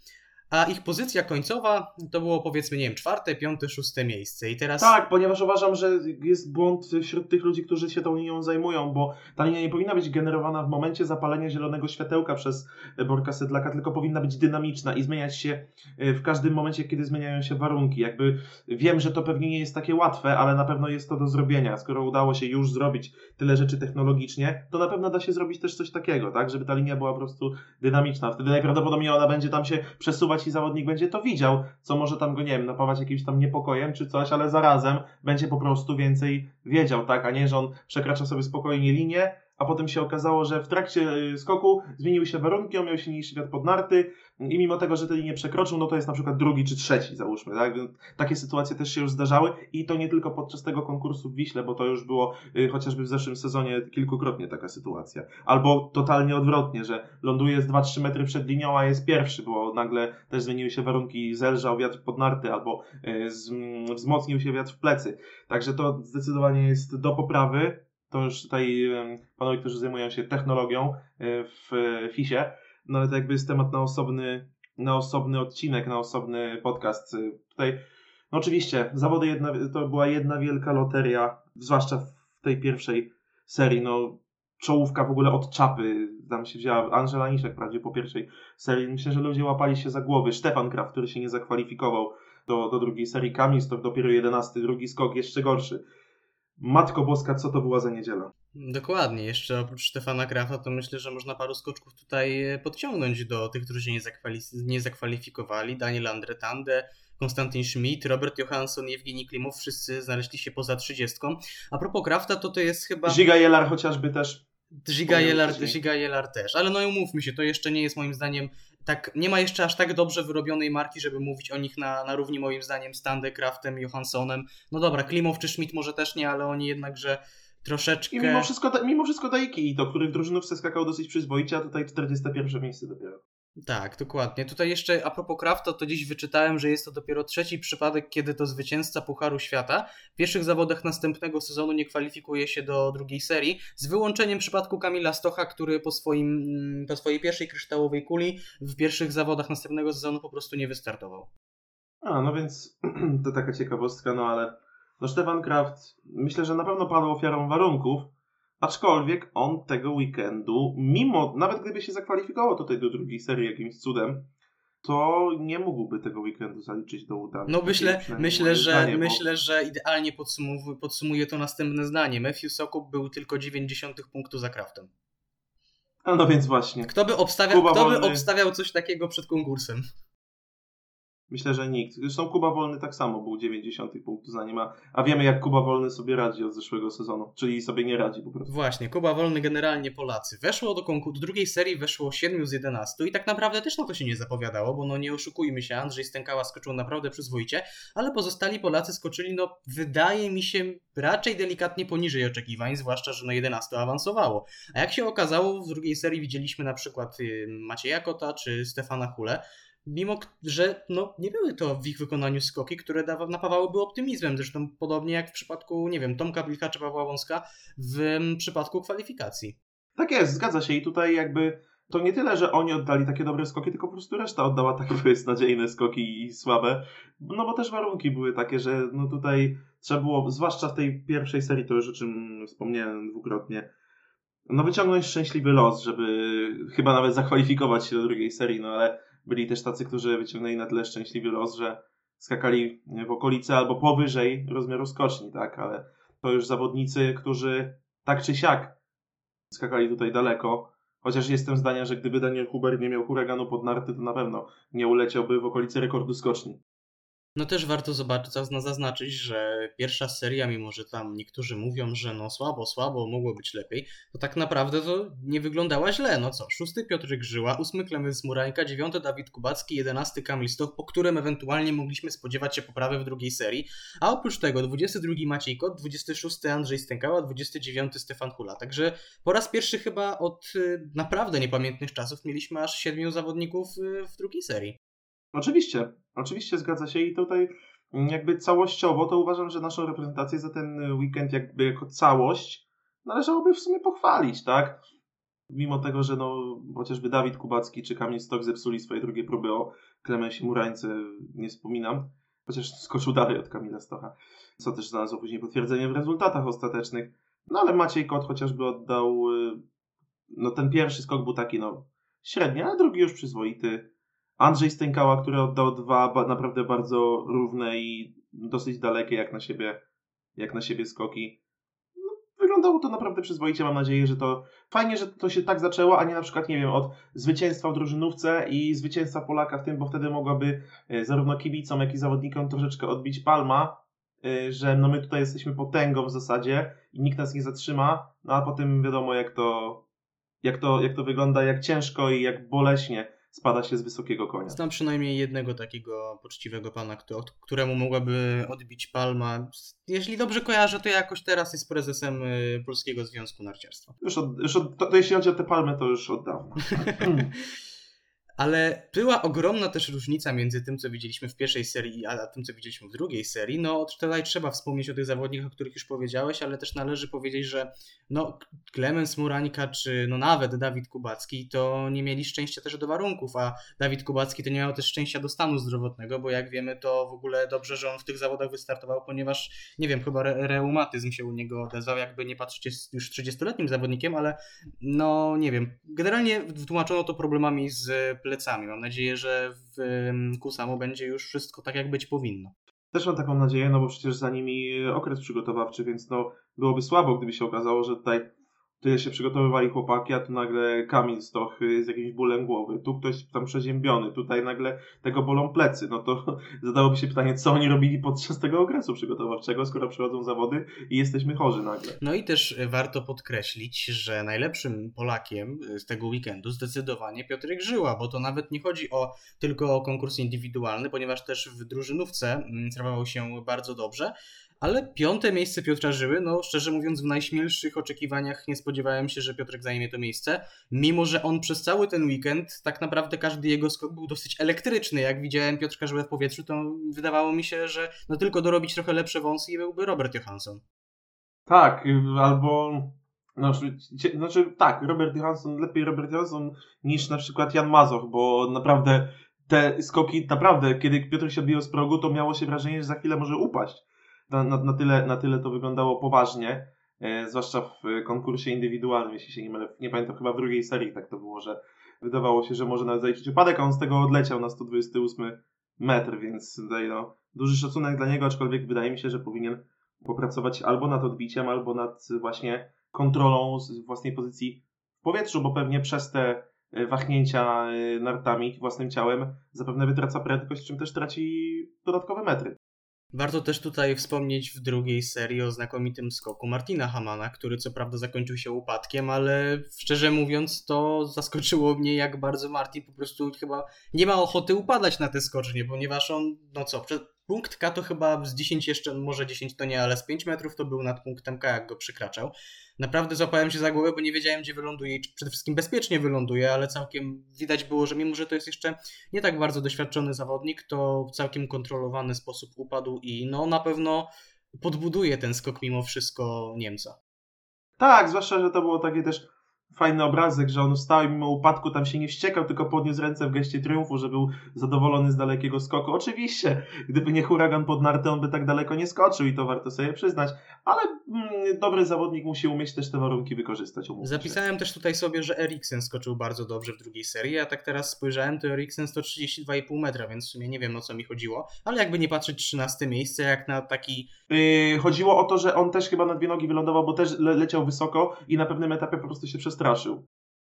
A ich pozycja końcowa to było powiedzmy, nie wiem, czwarte, piąte, szóste miejsce. I teraz. Tak, ponieważ uważam, że jest błąd wśród tych ludzi, którzy się tą linią zajmują, bo ta linia nie powinna być generowana w momencie zapalenia zielonego światełka przez Borka Sedlaka, tylko powinna być dynamiczna i zmieniać się e, w każdym momencie, kiedy zmieniają się warunki. Jakby wiem, że to pewnie nie jest takie łatwe, ale na pewno jest to do zrobienia. Skoro udało się już zrobić tyle rzeczy technologicznie, to na pewno da się zrobić też coś takiego, tak, żeby ta linia była po prostu dynamiczna. Wtedy najprawdopodobniej ona będzie tam się przesuwać i zawodnik będzie to widział, co może tam go, nie wiem, napawać jakimś tam niepokojem czy coś, ale zarazem będzie po prostu więcej wiedział, tak, a nie, że on przekracza sobie spokojnie linię, a potem się okazało, że w trakcie y, skoku zmieniły się warunki, on miał silniejszy wiatr pod narty i mimo tego, że te linie przekroczył, no to jest na przykład drugi czy trzeci, załóżmy, tak? Takie sytuacje też się już zdarzały i to nie tylko podczas tego konkursu w Wiśle, bo to już było y, chociażby w zeszłym sezonie kilkukrotnie taka sytuacja. Albo totalnie odwrotnie, że ląduje z 2-3 metry przed linią, a jest pierwszy, bo nagle też zmieniły się warunki, zelżał wiatr pod narty, albo y, z, wzmocnił się wiatr w plecy. Także to zdecydowanie jest do poprawy. To już tutaj panowie, którzy zajmują się technologią y, w FISie, no ale to jakby jest temat na osobny, na osobny odcinek, na osobny podcast. Y, Tutaj, no oczywiście, zawody jedna, to była jedna wielka loteria, zwłaszcza w tej pierwszej serii, no czołówka w ogóle od czapy, tam się wzięła Angela Niszek wprawdzie po pierwszej serii, myślę, że ludzie łapali się za głowy, Stefan Kraft, który się nie zakwalifikował do, do drugiej serii, Kamil to dopiero jedenasty, drugi skok jeszcze gorszy. Matko Boska, co to była za niedziela? Dokładnie, jeszcze oprócz Stefana Krafa, to myślę, że można paru skoczków tutaj e, podciągnąć do tych, którzy się nie, zakwali- nie zakwalifikowali. Daniel Andretande, Konstantin Schmidt, Robert Johansson, Jewgeni Klimow, wszyscy znaleźli się poza 30. A propos Krafta, to to jest chyba... Giga Jelar chociażby też. Giga Jelar. Giga Jelar też, ale no i umówmy się, to jeszcze nie jest moim zdaniem tak, nie ma jeszcze aż tak dobrze wyrobionej marki, żeby mówić o nich na, na równi moim zdaniem z Tande, Kraftem, Johanssonem. No dobra, Klimow czy Schmidt może też nie, ale oni jednakże troszeczkę... I mimo wszystko, mimo wszystko daje do których drużynówce skakał dosyć przyzwoicie, a tutaj 41 miejsce dopiero. Tak, dokładnie. Tutaj jeszcze a propos Krafta, to dziś wyczytałem, że jest to dopiero trzeci przypadek, kiedy to zwycięzca Pucharu Świata w pierwszych zawodach następnego sezonu nie kwalifikuje się do drugiej serii, z wyłączeniem przypadku Kamila Stocha, który po, swoim, mm, po swojej pierwszej kryształowej kuli w pierwszych zawodach następnego sezonu po prostu nie wystartował. A, no więc to taka ciekawostka, no ale no Stefan Kraft myślę, że na pewno padł ofiarą warunków, aczkolwiek on tego weekendu, mimo, nawet gdyby się zakwalifikował tutaj do drugiej serii jakimś cudem, to nie mógłby tego weekendu zaliczyć do udanych. No myślę, myślę, że, zdanie, bo- myślę, że idealnie podsumuje to następne zdanie. Matthew Sokop był tylko 90 punktu za Kraftem. A no więc właśnie. Kto by obstawiał, Kuba kto by Wolny. obstawiał coś takiego przed konkursem? Myślę, że nikt. Zresztą Kuba Wolny tak samo był 90 punktu za nim, a, a wiemy jak Kuba Wolny sobie radzi od zeszłego sezonu. Czyli sobie nie radzi po prostu. Właśnie, Kuba Wolny generalnie Polacy. Weszło do konkursu, do drugiej serii weszło 7 z 11 i tak naprawdę też na to się nie zapowiadało, bo no nie oszukujmy się, Andrzej Stękała skoczył naprawdę przyzwoicie, ale pozostali Polacy skoczyli, no wydaje mi się, raczej delikatnie poniżej oczekiwań, zwłaszcza, że no 11 awansowało. A jak się okazało, w drugiej serii widzieliśmy na przykład y, Macieja Kota czy Stefana Hule, mimo że no, nie były to w ich wykonaniu skoki, które dawa, napawałyby optymizmem. Zresztą podobnie jak w przypadku, nie wiem, Tomka Blika czy Pawła Wąska w przypadku kwalifikacji. Tak jest, zgadza się. I tutaj jakby to nie tyle, że oni oddali takie dobre skoki, tylko po prostu reszta oddała takie beznadziejne skoki i słabe. No bo też warunki były takie, że no tutaj trzeba było, zwłaszcza w tej pierwszej serii, to już o czym wspomniałem dwukrotnie, no wyciągnąć szczęśliwy los, żeby chyba nawet zakwalifikować się do drugiej serii, no ale byli też tacy, którzy wyciągnęli na tyle szczęśliwy los, że skakali w okolice albo powyżej rozmiaru skoczni, tak, ale to już zawodnicy, którzy tak czy siak skakali tutaj daleko, chociaż jestem zdania, że gdyby Daniel Huber nie miał huraganu pod narty, to na pewno nie uleciałby w okolicy rekordu skoczni. No też warto zobaczyć, zaznaczyć, że pierwsza seria, mimo że tam niektórzy mówią, że no słabo, słabo, mogło być lepiej, to tak naprawdę to nie wyglądała źle. No co, szósty Piotr Grzyła, ósmy Klemens Murańka, dziewiąty Dawid Kubacki, jedenasty Kamil Stoch, po którym ewentualnie mogliśmy spodziewać się poprawy w drugiej serii, a oprócz tego 22 Maciej Kot, 26 Andrzej Stękała, 29 Stefan Hula. Także po raz pierwszy chyba od y, naprawdę niepamiętnych czasów mieliśmy aż siedmiu zawodników y, w drugiej serii. Oczywiście, oczywiście zgadza się i tutaj jakby całościowo to uważam, że naszą reprezentację za ten weekend jakby jako całość należałoby w sumie pochwalić, tak? Mimo tego, że no chociażby Dawid Kubacki czy Kamil Stok zepsuli swoje drugie próby o Klemensie Murańce, nie wspominam, chociaż skoczył dalej od Kamila Stocha, co też znalazło później potwierdzenie w rezultatach ostatecznych. No ale Maciej Kot chociażby oddał, y, no ten pierwszy skok był taki no średni, ale drugi już przyzwoity Andrzej Stękała, który oddał dwa naprawdę bardzo równe i dosyć dalekie jak na siebie, jak na siebie skoki. No, wyglądało to naprawdę przyzwoicie. Mam nadzieję, że to fajnie, że to się tak zaczęło, a nie na przykład, nie wiem, od zwycięstwa w drużynówce i zwycięstwa Polaka w tym, bo wtedy mogłaby e, zarówno kibicom, jak i zawodnikom troszeczkę odbić palma, e, że no my tutaj jesteśmy potęgą w zasadzie i nikt nas nie zatrzyma, no a potem wiadomo jak to, jak to, jak to wygląda, jak ciężko i jak boleśnie spada się z wysokiego konia. Znam przynajmniej jednego takiego poczciwego pana, któremu mogłaby odbić palma. Jeśli dobrze kojarzę, to jakoś teraz jest prezesem y, Polskiego Związku Narciarstwa. Już, od, już od, to, to jeśli chodzi o te palmy, to już od dawna. Ale była ogromna też różnica między tym, co widzieliśmy w pierwszej serii, a tym, co widzieliśmy w drugiej serii. No, tutaj trzeba wspomnieć o tych zawodnikach, o których już powiedziałeś, ale też należy powiedzieć, że no, Klemens Murańka, czy no nawet Dawid Kubacki, to nie mieli szczęścia też do warunków, a Dawid Kubacki to nie miał też szczęścia do stanu zdrowotnego, bo jak wiemy, to w ogóle dobrze, że on w tych zawodach wystartował, ponieważ, nie wiem, chyba re reumatyzm się u niego odezwał, jakby nie patrzeć, jest już 30-letnim zawodnikiem, ale no, nie wiem, generalnie wytłumaczono to problemami z plecami. Mam nadzieję, że w Kusamo będzie już wszystko tak, jak być powinno. Też mam taką nadzieję, no bo przecież za nimi okres przygotowawczy, więc no byłoby słabo, gdyby się okazało, że tutaj Tyle się przygotowywali chłopaki, a tu nagle Kamil Stoch z jakimś bólem głowy, tu ktoś tam przeziębiony, tutaj nagle tego bolą plecy. No to zadałoby się pytanie, co oni robili podczas tego okresu przygotowawczego, skoro przychodzą zawody i jesteśmy chorzy nagle. No i też warto podkreślić, że najlepszym Polakiem z tego weekendu zdecydowanie Piotrek Żyła, bo to nawet nie chodzi o tylko o konkurs indywidualny, ponieważ też w drużynówce sprawował się bardzo dobrze, ale piąte miejsce Piotra Żyły, no szczerze mówiąc, w najśmielszych oczekiwaniach nie spodziewałem się, że Piotrek zajmie to miejsce. Mimo, że on przez cały ten weekend, tak naprawdę każdy jego skok był dosyć elektryczny. Jak widziałem Piotrka Żyłę w powietrzu, to wydawało mi się, że no tylko dorobić trochę lepsze wąsy i byłby Robert Johansson. Tak, albo. No, znaczy, tak, Robert Johansson, lepiej Robert Johansson niż na przykład Jan Mazoch, bo naprawdę te skoki, naprawdę, kiedy Piotr się odbił z progu, to miało się wrażenie, że za chwilę może upaść na, na, na, tyle, na tyle to wyglądało poważnie, e, zwłaszcza w konkursie indywidualnym, jeśli się nie mylę. Nie pamiętam, chyba w drugiej serii tak to było, że wydawało się, że może nawet zaliczyć upadek, a on z tego odleciał na 128 metr, więc tutaj no, duży szacunek dla niego, aczkolwiek wydaje mi się, że powinien popracować albo nad odbiciem, albo nad właśnie kontrolą własnej pozycji w powietrzu, bo pewnie przez te e, wahnięcia e, nartami własnym ciałem zapewne wytraca prędkość, czym też traci dodatkowe metry. Warto też tutaj wspomnieć w drugiej serii o znakomitym skoku Martina Hamana, który co prawda zakończył się upadkiem, ale szczerze mówiąc to zaskoczyło mnie, jak bardzo Martin po prostu chyba nie ma ochoty upadać na te skocznie, ponieważ on, no co, punkt K to chyba z 10 jeszcze, może 10 to nie, ale z 5 metrów to był nad punktem K, jak go przykraczał. Naprawdę złapałem się za głowę, bo nie wiedziałem, gdzie wyląduje i przede wszystkim bezpiecznie wyląduje, ale całkiem widać było, że mimo, że to jest jeszcze nie tak bardzo doświadczony zawodnik, to w całkiem kontrolowany sposób upadł i no na pewno podbuduje ten skok mimo wszystko Niemca. Tak, zwłaszcza, że to było takie też fajny obrazek, że on wstał i mimo upadku tam się nie wściekał, tylko podniósł ręce w geście triumfu, że był zadowolony z dalekiego skoku. Oczywiście, gdyby nie huragan pod nartę, on by tak daleko nie skoczył i to warto sobie przyznać, ale mm, dobry zawodnik musi umieć też te warunki wykorzystać. Zapisałem się. też tutaj sobie, że Eriksen skoczył bardzo dobrze w drugiej serii, a tak teraz spojrzałem, to Eriksen 132,5 metra, więc w sumie nie wiem o co mi chodziło, ale jakby nie patrzeć 13 miejsce, jak na taki... Yy, chodziło o to, że on też chyba na dwie nogi wylądował, bo też le leciał wysoko i na pewnym etapie po prostu się przestraszył.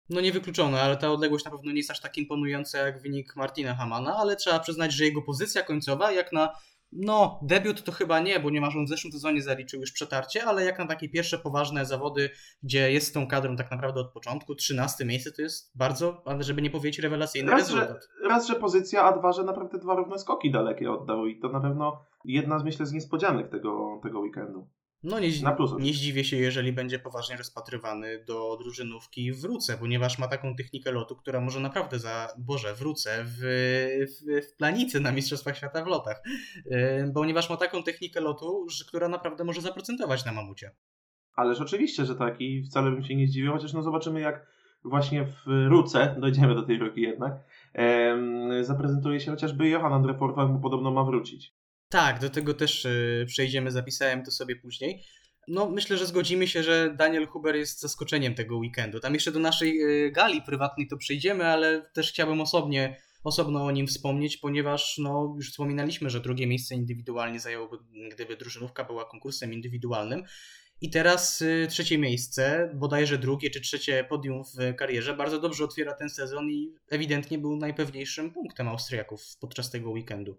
No niewykluczone, ale ta odległość na pewno nie jest aż tak imponująca jak wynik Martina Hamana, ale trzeba przyznać, że jego pozycja końcowa jak na no, debiut to chyba nie, bo nie ma, że on w zeszłym sezonie zaliczył już przetarcie, ale jak na takie pierwsze poważne zawody, gdzie jest z tą kadrą tak naprawdę od początku, 13 miejsce to jest bardzo, ale żeby nie powiedzieć rewelacyjny raz, rezultat. Że, raz, że pozycja, a dwa, że naprawdę dwa równe skoki dalekie oddał i to na pewno jedna z myślę z niespodzianek tego, tego weekendu. No nie, nie zdziwię się, jeżeli będzie poważnie rozpatrywany do drużynówki wrócę, ponieważ ma taką technikę lotu, która może naprawdę za, Boże, wrócę w, w, w planicy na Mistrzostwach Świata w lotach, yy, ponieważ ma taką technikę lotu, że, która naprawdę może zaprocentować na mamucie. Ależ oczywiście, że tak i wcale bym się nie zdziwił, chociaż no zobaczymy jak właśnie w Ruce, dojdziemy do tej roki jednak, zaprezentuje się chociażby Johan Andreforfa, bo podobno ma wrócić. Tak, do tego też yy, przejdziemy, zapisałem to sobie później. No, myślę, że zgodzimy się, że Daniel Huber jest zaskoczeniem tego weekendu. Tam jeszcze do naszej yy, gali prywatnej to przejdziemy, ale też chciałbym osobnie, osobno o nim wspomnieć, ponieważ no, już wspominaliśmy, że drugie miejsce indywidualnie zajęłoby, gdyby drużynówka była konkursem indywidualnym. I teraz y, trzecie miejsce, bodajże drugie czy trzecie podium w karierze, bardzo dobrze otwiera ten sezon i ewidentnie był najpewniejszym punktem Austriaków podczas tego weekendu.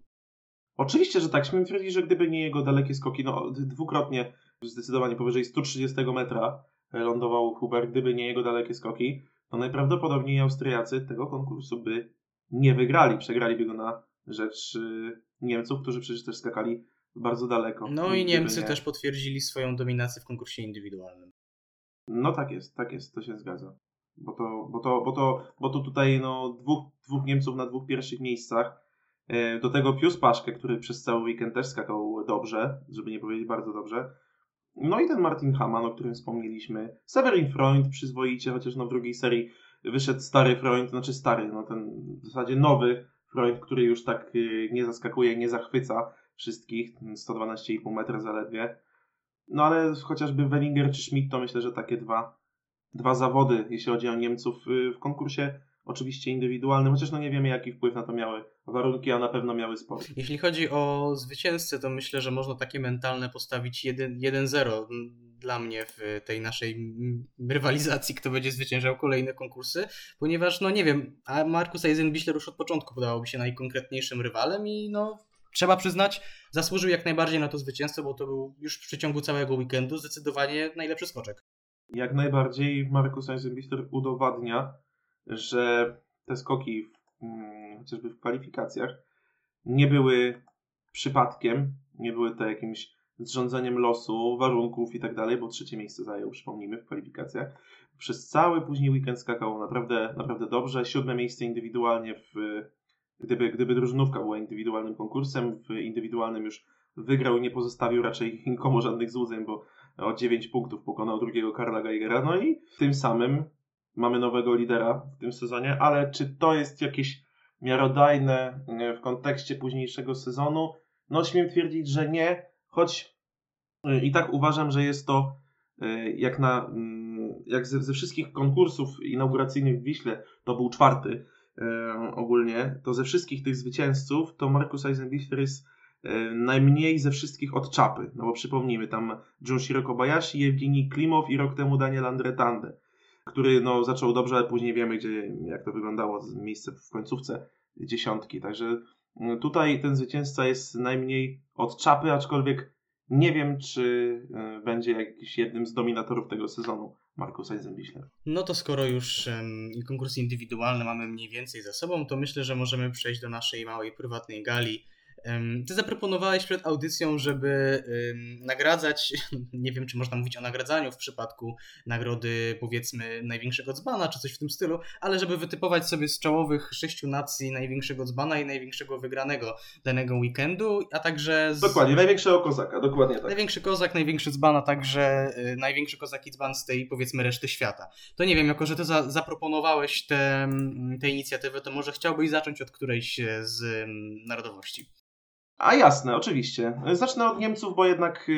Oczywiście, że tak. Śmiem twierdzić, że gdyby nie jego dalekie skoki, no dwukrotnie, zdecydowanie powyżej 130 metra lądował Huber, gdyby nie jego dalekie skoki, to najprawdopodobniej Austriacy tego konkursu by nie wygrali. Przegraliby go na rzecz y, Niemców, którzy przecież też skakali bardzo daleko. No i Niemcy nie... też potwierdzili swoją dominację w konkursie indywidualnym. No tak jest, tak jest, to się zgadza. Bo to, bo to, bo to, bo to tutaj no, dwóch, dwóch Niemców na dwóch pierwszych miejscach E, do tego Pius Paszkę, który przez cały weekend też skakał dobrze, żeby nie powiedzieć bardzo dobrze. No i ten Martin Hamann, o którym wspomnieliśmy. Severin Freund przyzwoicie, chociaż no w drugiej serii wyszedł stary Freund, znaczy stary, no ten w zasadzie nowy Freund, który już tak e, nie zaskakuje, nie zachwyca wszystkich, 112,5 metra zaledwie. No ale chociażby Wellinger czy Schmidt to myślę, że takie dwa, dwa zawody, jeśli chodzi o Niemców w konkursie oczywiście indywidualnym, chociaż no nie wiemy jaki wpływ na to miały warunki, a na pewno miały spory. Jeśli chodzi o zwycięzcę, to myślę, że można takie mentalne postawić 1-0 dla mnie w tej naszej rywalizacji, kto będzie zwyciężał kolejne konkursy, ponieważ no nie wiem, a Markus Eisenbichler już od początku podawałoby się najkonkretniejszym rywalem i no trzeba przyznać, zasłużył jak najbardziej na to zwycięstwo, bo to był już w przeciągu całego weekendu zdecydowanie najlepszy skoczek. Jak najbardziej Markus Eisenbichler udowadnia, że te skoki w, hmm, chociażby w kwalifikacjach nie były przypadkiem, nie były to jakimś zrządzeniem losu, warunków i tak dalej, bo trzecie miejsce zajął, przypomnijmy, w kwalifikacjach. Przez cały później weekend skakał naprawdę, naprawdę dobrze. Siódme miejsce indywidualnie w, gdyby, gdyby drużynówka była indywidualnym konkursem, w indywidualnym już wygrał i nie pozostawił raczej nikomu żadnych złudzeń, bo o 9 punktów pokonał drugiego Karla Geigera, no i tym samym mamy nowego lidera w tym sezonie, ale czy to jest jakieś miarodajne w kontekście późniejszego sezonu? No śmiem twierdzić, że nie, choć y, i tak uważam, że jest to y, jak na mm, jak ze, ze wszystkich konkursów inauguracyjnych w Wiśle to był czwarty e, ogólnie, to ze wszystkich tych zwycięzców to Markus Eisenbichler jest najmniej ze wszystkich od czapy. No bo przypomnijmy, tam Junshiro Kobayashi, Evgeni Klimow i rok temu Daniel Andretande który no, zaczął dobrze, ale później wiemy, gdzie, jak to wyglądało, miejsce w końcówce dziesiątki. Także mm, tutaj ten zwycięzca jest najmniej od czapy, aczkolwiek nie wiem, czy e, będzie jakiś jednym z dominatorów tego sezonu Markus Eisenbichler. No to skoro już um, konkursy indywidualne mamy mniej więcej za sobą, to myślę, że możemy przejść do naszej małej prywatnej gali Ty zaproponowałeś przed audycją, żeby nagradzać, nie wiem czy można mówić o nagradzaniu w przypadku nagrody powiedzmy największego dzbana czy coś w tym stylu, ale żeby wytypować sobie z czołowych sześciu nacji największego dzbana i największego wygranego danego weekendu, a także... Z... Dokładnie, największego kozaka, dokładnie tak. Największy kozak, największy dzban, a także y, największy kozak i dzban z tej powiedzmy reszty świata. To nie wiem, jako że ty za zaproponowałeś tę inicjatywę, to może chciałbyś zacząć od którejś z narodowości. A jasne, oczywiście. Zacznę od Niemców, bo jednak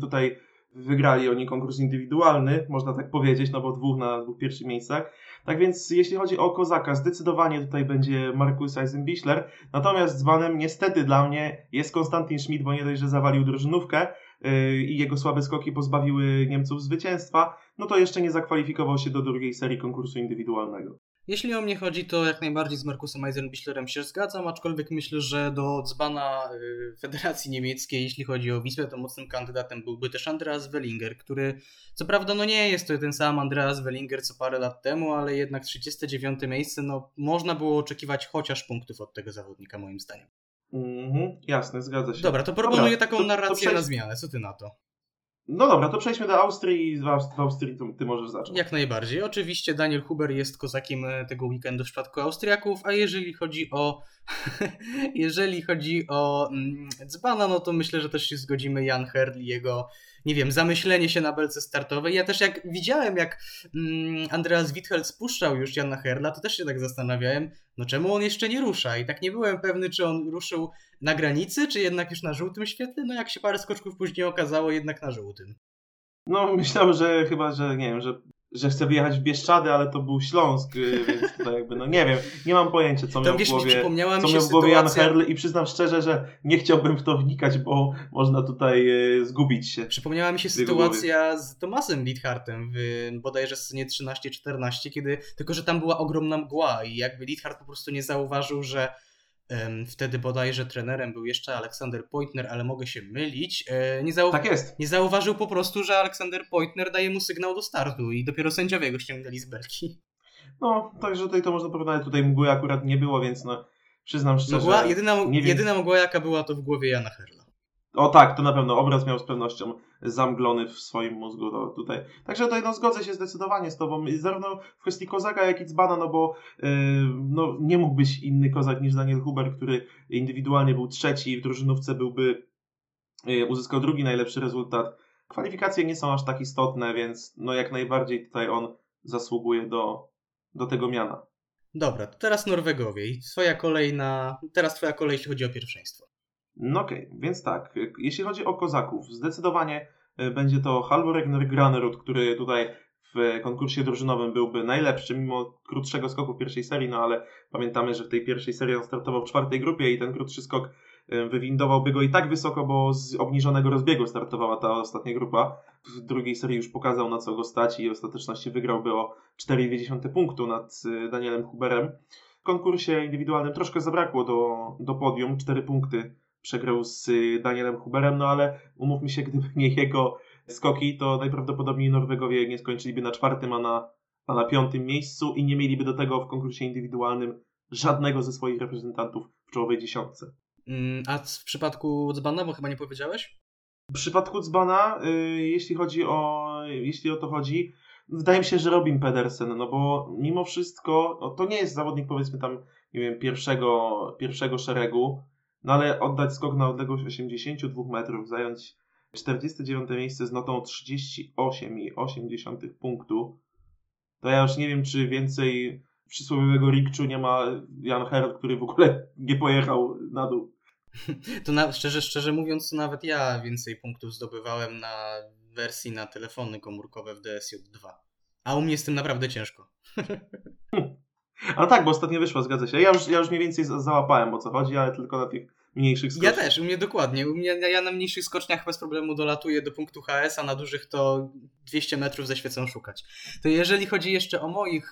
tutaj wygrali oni konkurs indywidualny, można tak powiedzieć, no bo dwóch na dwóch pierwszych miejscach. Tak więc jeśli chodzi o Kozaka, zdecydowanie tutaj będzie Markus Eisenbichler. Natomiast dzbanem niestety dla mnie jest Konstantin Schmidt, bo nie dość, że zawalił drużynówkę yy, i jego słabe skoki pozbawiły Niemców zwycięstwa, no to jeszcze nie zakwalifikował się do drugiej serii konkursu indywidualnego. Jeśli o mnie chodzi, to jak najbardziej z Markusem Eisenbichlerem się zgadzam, aczkolwiek myślę, że do dzbana y, Federacji Niemieckiej, jeśli chodzi o Wisłę, to mocnym kandydatem byłby też Andreas Wellinger, który co prawda no nie jest to ten sam Andreas Wellinger co parę lat temu, ale jednak 39 miejsce, no można było oczekiwać chociaż punktów od tego zawodnika moim zdaniem. Mhm, jasne, zgadza się. Dobra, to proponuję Dobra, taką to, narrację to na zmianę. Co ty na to? No dobra, to przejdźmy do Austrii i w Austrii to ty możesz zacząć. Jak najbardziej. Oczywiście Daniel Huber jest kozakiem e, tego weekendu w przypadku Austriaków, a jeżeli chodzi o jeżeli chodzi o mm, dzbana, no to myślę, że też się zgodzimy Jan Herl i jego nie wiem, zamyślenie się na belce startowej. Ja też jak widziałem, jak mm, Andreas Witthel spuszczał już Jana Herla, to też się tak zastanawiałem, no czemu on jeszcze nie rusza? I tak nie byłem pewny, czy on ruszył na granicy, czy jednak już na żółtym świetle. No jak się parę skoczków później okazało, jednak na żółtym. No myślałem, że chyba, że nie wiem, że że chce wyjechać w Bieszczady, ale to był Śląsk, y, więc tutaj jakby, no nie wiem, nie mam pojęcia, co miał w głowie, co miał w głowie Jan Herl i przyznam szczerze, że nie chciałbym w to wnikać, bo można tutaj y, zgubić się. Przypomniała mi się sytuacja głowie. z Tomasem Lidhartem w bodajże scenie 13-14, kiedy, tylko że tam była ogromna mgła i jakby Lidhart po prostu nie zauważył, że Wtedy bodajże trenerem był jeszcze Aleksander Poitner, ale mogę się mylić. E, nie, zau... tak jest. nie zauważył po prostu, że Aleksander Poitner daje mu sygnał do startu i dopiero sędziowie go ściągnęli z belki. No, także tutaj to można porównać. Tutaj mgły akurat nie było, więc no, przyznam szczerze. Mgła, jedyna, jedyna mgła jaka była to w głowie Jana Herla. O tak, to na pewno obraz miał z pewnością zamglony w swoim mózgu tutaj. Także tutaj no, zgodzę się zdecydowanie z tobą, zarówno w kwestii Kozaka, jak i Dzbana, no bo yy, no, nie mógł być inny Kozak niż Daniel Huber, który indywidualnie był trzeci, w drużynówce byłby, yy, uzyskał drugi najlepszy rezultat. Kwalifikacje nie są aż tak istotne, więc no jak najbardziej tutaj on zasługuje do, do tego miana. Dobra, to teraz Norwegowie i twoja kolej na... Teraz twoja kolej, jeśli chodzi o pierwszeństwo. No okej, okay, więc tak, jeśli chodzi o kozaków, zdecydowanie e, będzie to Halvor Granerud, który tutaj w konkursie drużynowym byłby najlepszy, mimo krótszego skoku w pierwszej serii, no ale pamiętamy, że w tej pierwszej serii on startował w czwartej grupie i ten krótszy skok e, wywindowałby go i tak wysoko, bo z obniżonego rozbiegu startowała ta ostatnia grupa. W drugiej serii już pokazał na co go stać i w ostateczności wygrałby o 4,2 punktu nad e, Danielem Huberem. W konkursie indywidualnym troszkę zabrakło do, do podium, 4 punkty przegrał z y, Danielem Huberem, no ale umówmy się, gdyby nie jego skoki, to najprawdopodobniej Norwegowie nie skończyliby na czwartym, a na, a na piątym miejscu i nie mieliby do tego w konkursie indywidualnym żadnego ze swoich reprezentantów w czołowej dziesiątce. Mm, a w przypadku Dzbana, bo chyba nie powiedziałeś? W przypadku Dzbana, y, jeśli chodzi o, jeśli o to chodzi, wydaje mi się, że Robin Pedersen, no bo mimo wszystko, no to nie jest zawodnik powiedzmy tam, nie wiem, pierwszego, pierwszego szeregu, no ale oddać skok na odległość 82 metrów, zająć 49 miejsce z notą 38,8 punktu, to ja już nie wiem, czy więcej przysłowiowego Rikczu nie ma Jan Herod, który w ogóle nie pojechał na dół. To na, szczerze, szczerze mówiąc, to nawet ja więcej punktów zdobywałem na wersji na telefony komórkowe w DSJ2. A u mnie z tym naprawdę ciężko. Ale tak, bo ostatnio wyszła, zgadza się. Ja już, ja już mniej więcej załapałem o co chodzi, ale tylko na tych mniejszych. Ja też, u mnie dokładnie. U mnie, ja na mniejszych skoczniach bez problemu dolatuję do punktu HS, a na dużych to 200 metrów ze świecą szukać. To jeżeli chodzi jeszcze o moich,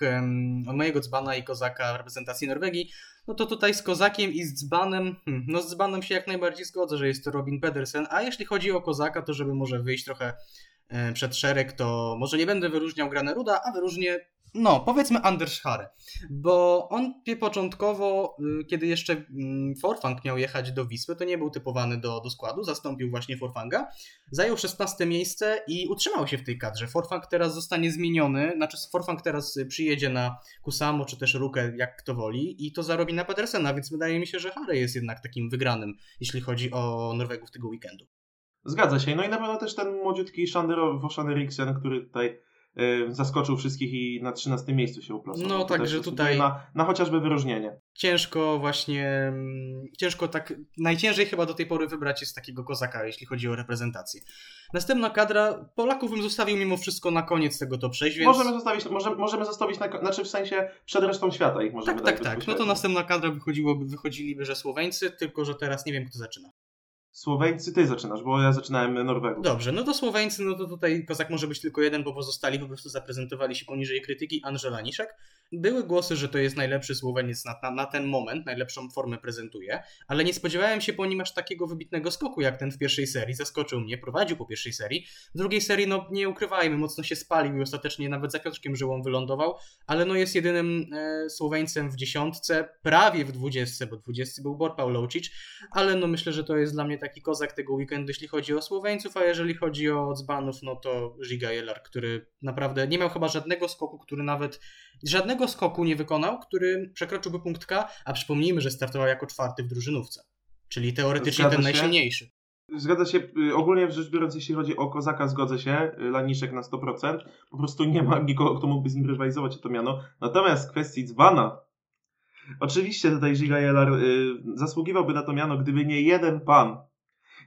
o mojego dzbana i kozaka w reprezentacji Norwegii, no to tutaj z kozakiem i z dzbanem, hmm, no z dzbanem się jak najbardziej zgodzę, że jest to Robin Pedersen, a jeśli chodzi o kozaka, to żeby może wyjść trochę przed szereg, to może nie będę wyróżniał Graneruda, a wyróżnię no, powiedzmy Anders Hare, bo on początkowo, y, kiedy jeszcze mm, Forfang miał jechać do Wisły, to nie był typowany do, do składu, zastąpił właśnie Forfanga, zajął 16 miejsce i utrzymał się w tej kadrze. Forfang teraz zostanie zmieniony, znaczy Forfang teraz przyjedzie na Kusamo czy też Rukę, jak kto woli i to zarobi na Pedersena, więc wydaje mi się, że Hare jest jednak takim wygranym, jeśli chodzi o Norwegów tego weekendu. Zgadza się. No i na pewno też ten młodziutki Shander Woszan Eriksen, który tutaj y, zaskoczył wszystkich i na 13 miejscu się uplasował. No, także tutaj- Na, na chociażby wyróżnienie. ciężko właśnie, mm, ciężko tak, najciężej chyba do tej pory wybrać jest takiego kozaka, jeśli chodzi o reprezentację. Następna kadra, Polaków bym zostawił mimo wszystko na koniec tego top 6, więc... Możemy zostawić, możemy, możemy zostawić, na, znaczy w sensie przed resztą świata ich możemy Tak, tak, tak. No to następna kadra wychodziłoby, wychodziliby, że Słoweńcy, tylko że teraz nie wiem, kto zaczyna. Słoweńcy, ty zaczynasz, bo ja zaczynałem Norwegów. Dobrze, no to Słoweńcy, no to tutaj kozak może być tylko jeden, bo pozostali po prostu zaprezentowali się poniżej krytyki. Angela. Były głosy, że to jest najlepszy Słoweniec na, na, na ten moment, najlepszą formę prezentuje, ale nie spodziewałem się po nim aż takiego wybitnego skoku jak ten w pierwszej serii. Zaskoczył mnie, prowadził po pierwszej serii. W drugiej serii, no nie ukrywajmy, mocno się spalił i ostatecznie nawet za Piotrkiem Żyłą wylądował, ale no jest jedynym e, Słoweńcem w dziesiątce, prawie w dwudziestce, bo dwudziestce był Bor Pawlowicz, ale no myślę, że to jest dla mnie taki kozak tego weekendu, jeśli chodzi o Słoweńców, a jeżeli chodzi o dzbanów, no to Žiga Jelar, który naprawdę nie miał chyba żadnego skoku, który nawet żadnego skoku nie wykonał, który przekroczyłby punkt K, a przypomnijmy, że startował jako czwarty w drużynówce, czyli teoretycznie Zgadza ten się. najsilniejszy. Zgadza się, ogólnie rzecz biorąc, jeśli chodzi o Kozaka, zgodzę się, Laniszek na 100%, po prostu nie ma nikogo, kto mógłby z nim rywalizować to miano. Natomiast w kwestii dzbana, oczywiście tutaj Giga Jelar y, zasługiwałby na to miano, gdyby nie jeden pan,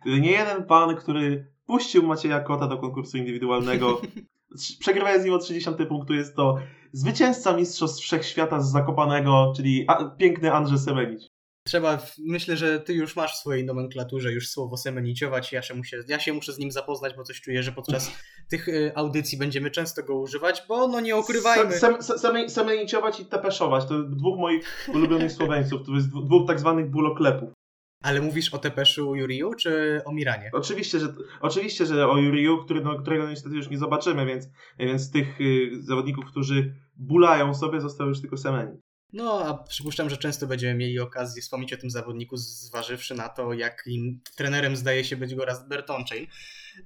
gdyby nie jeden pan, który puścił Macieja Kota do konkursu indywidualnego, Przegrywając z nim o 30 punktu, jest to zwycięzca Mistrzostw Wszechświata z Zakopanego, czyli a, piękny Andrzej Semenić. Trzeba, myślę, że ty już masz w swojej nomenklaturze już słowo semeniciować, ja się, muszę, ja się muszę z nim zapoznać, bo coś czuję, że podczas tych y, audycji będziemy często go używać, bo no nie ukrywajmy. Sem, sem, sem, semeniciować i tepeszować to dwóch moich ulubionych Słoweńców. To jest dwóch tak zwanych buloklepów. Ale mówisz o Tepeszu Juriju czy o Miranie? Oczywiście, że, oczywiście, że o Juriju, który, no, którego niestety już nie zobaczymy, więc, więc tych y, zawodników, którzy bulają sobie, został już tylko Semeni. No, a przypuszczam, że często będziemy mieli okazję wspomnieć o tym zawodniku, zważywszy na to, jakim trenerem zdaje się być Goraz Bertonczej.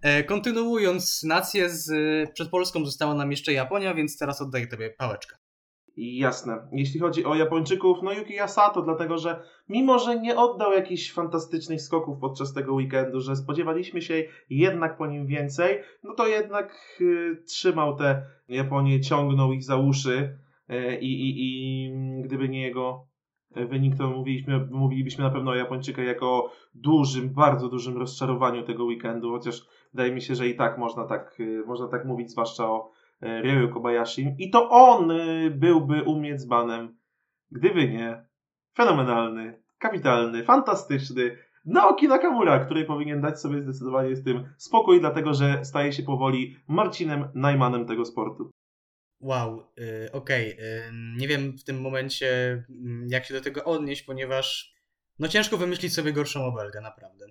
E, kontynuując, nację z, przed Polską została nam jeszcze Japonia, więc teraz oddaję tobie pałeczkę. I jasne. Jeśli chodzi o Japończyków, no Yuki Asato, dlatego że mimo, że nie oddał jakichś fantastycznych skoków podczas tego weekendu, że spodziewaliśmy się jednak po nim więcej, no to jednak y, trzymał te Japonię, ciągnął ich za uszy y, i, i, gdyby nie jego wynik, to mówiliśmy, mówilibyśmy na pewno o Japończykach jako o dużym, bardzo dużym rozczarowaniu tego weekendu, chociaż wydaje mi się, że i tak można tak, y, można tak mówić, zwłaszcza o e, Ryoyu Kobayashi. I to on y, byłby u mnie dzbanem, gdyby nie fenomenalny, kapitalny, fantastyczny Naoki Nakamura, który powinien dać sobie zdecydowanie z tym spokój, dlatego że staje się powoli Marcinem Najmanem tego sportu. Wow, y, okej. y, nie wiem w tym momencie, mm, jak się do tego odnieść, ponieważ no ciężko wymyślić sobie gorszą obelgę, naprawdę.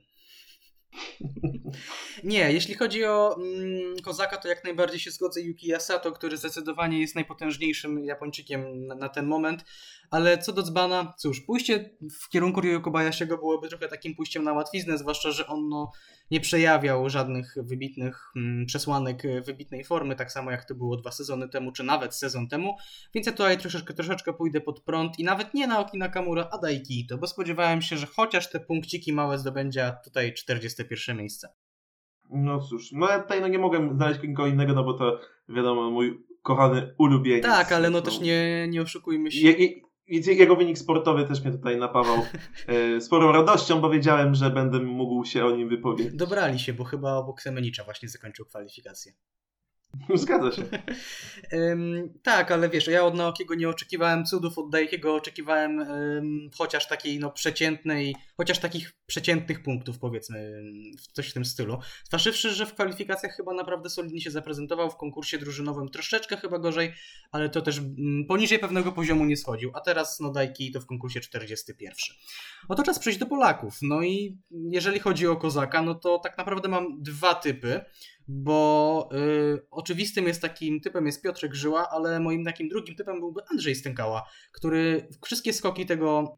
Nie, jeśli chodzi o mm, Kozaka, to jak najbardziej się zgodzę. Yuki Asato, który zdecydowanie jest najpotężniejszym Japończykiem na, na ten moment. Ale co do Dzbana, cóż, pójście w kierunku Ryo Kobayashiego byłoby trochę takim pójściem na łatwiznę, zwłaszcza, że on no, nie przejawiał żadnych wybitnych mm, przesłanek e, wybitnej formy, tak samo jak to było dwa sezony temu, czy nawet sezon temu. Więc ja tutaj troszeczkę, troszeczkę pójdę pod prąd i nawet nie Naoki Nakamura, a Daiki Ito, bo spodziewałem się, że chociaż te punkciki małe zdobędzie, a tutaj 41 miejsce. No cóż, no ja tutaj no nie mogę znaleźć nikogo innego, no bo to wiadomo, mój kochany ulubieniec. Tak, ale no też nie, nie oszukujmy się. Je, je, je- jego wynik sportowy też mnie tutaj napawał e, sporą radością, bo wiedziałem, że będę mógł się o nim wypowiedzieć. Dobrali się, bo chyba obok Semenicza właśnie zakończył kwalifikację. Zgadza się. Tak, ale wiesz, ja od Naokiego nie oczekiwałem cudów, od Daikiego oczekiwałem chociaż takiej no przeciętnej, chociaż takich przeciętnych punktów powiedzmy, coś w tym stylu. Zważywszy, że w kwalifikacjach chyba naprawdę solidnie się zaprezentował, w konkursie drużynowym troszeczkę chyba gorzej, ale to też ym, poniżej pewnego poziomu nie schodził, a teraz no Daiki to w konkursie 41. Oto czas przejść do Polaków. No i jeżeli chodzi o Kozaka, no to tak naprawdę mam dwa typy. Bo y, oczywistym jest takim typem jest Piotrek Żyła, ale moim takim drugim typem byłby Andrzej Stękała, który wszystkie skoki tego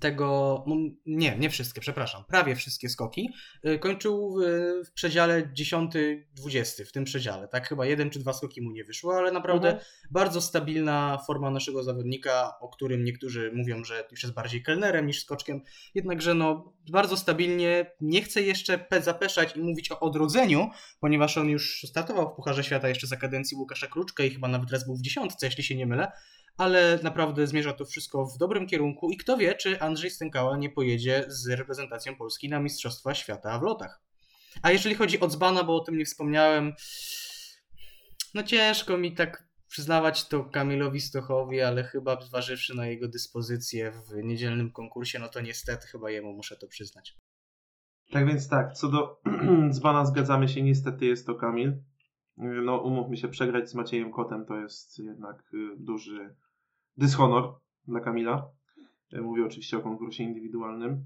tego, no nie, nie wszystkie, przepraszam, prawie wszystkie skoki y, kończył w, w przedziale 10-20, w tym przedziale, tak, chyba jeden czy dwa skoki mu nie wyszło, ale naprawdę mhm. bardzo stabilna forma naszego zawodnika, o którym niektórzy mówią, że już jest bardziej kelnerem niż skoczkiem, jednakże no bardzo stabilnie, nie chcę jeszcze zapeszać i mówić o odrodzeniu, ponieważ on już startował w Pucharze Świata jeszcze za kadencji Łukasza Kruczka i chyba nawet raz był w dziesiątce, jeśli się nie mylę, ale naprawdę zmierza to wszystko w dobrym kierunku i kto wie, czy Andrzej Stękała nie pojedzie z reprezentacją Polski na Mistrzostwa Świata w lotach. A jeżeli chodzi o Dzbana, bo o tym nie wspomniałem, no ciężko mi tak przyznawać to Kamilowi Stochowi, ale chyba zważywszy na jego dyspozycję w niedzielnym konkursie, no to niestety chyba jemu muszę to przyznać. Tak więc tak, co do Dzbana zgadzamy się, niestety jest to Kamil. No umówmy się, przegrać z Maciejem Kotem to jest jednak y, duży dyshonor dla Kamila. E, mówię oczywiście o konkursie indywidualnym.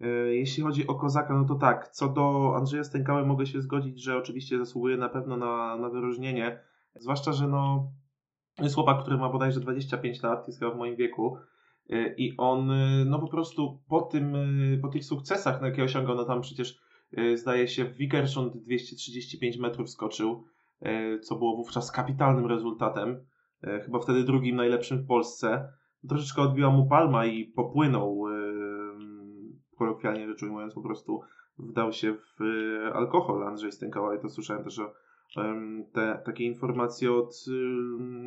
E, jeśli chodzi o Kozaka, no to tak, co do Andrzeja Stękały mogę się zgodzić, że oczywiście zasługuje na pewno na, na wyróżnienie, zwłaszcza, że no jest chłopak, który ma bodajże 25 lat, jest chyba w moim wieku i on no po prostu po, tym, po tych sukcesach, na jakie osiągał, no tam przecież zdaje się w Wickersund 235 metrów skoczył, co było wówczas kapitalnym rezultatem. E, chyba wtedy drugim najlepszym w Polsce. Troszeczkę odbiła mu palma i popłynął, e, kolokwialnie rzecz ujmując, po prostu wdał się w e, alkohol Andrzej Stękała i to słyszałem też o te, takie informacje od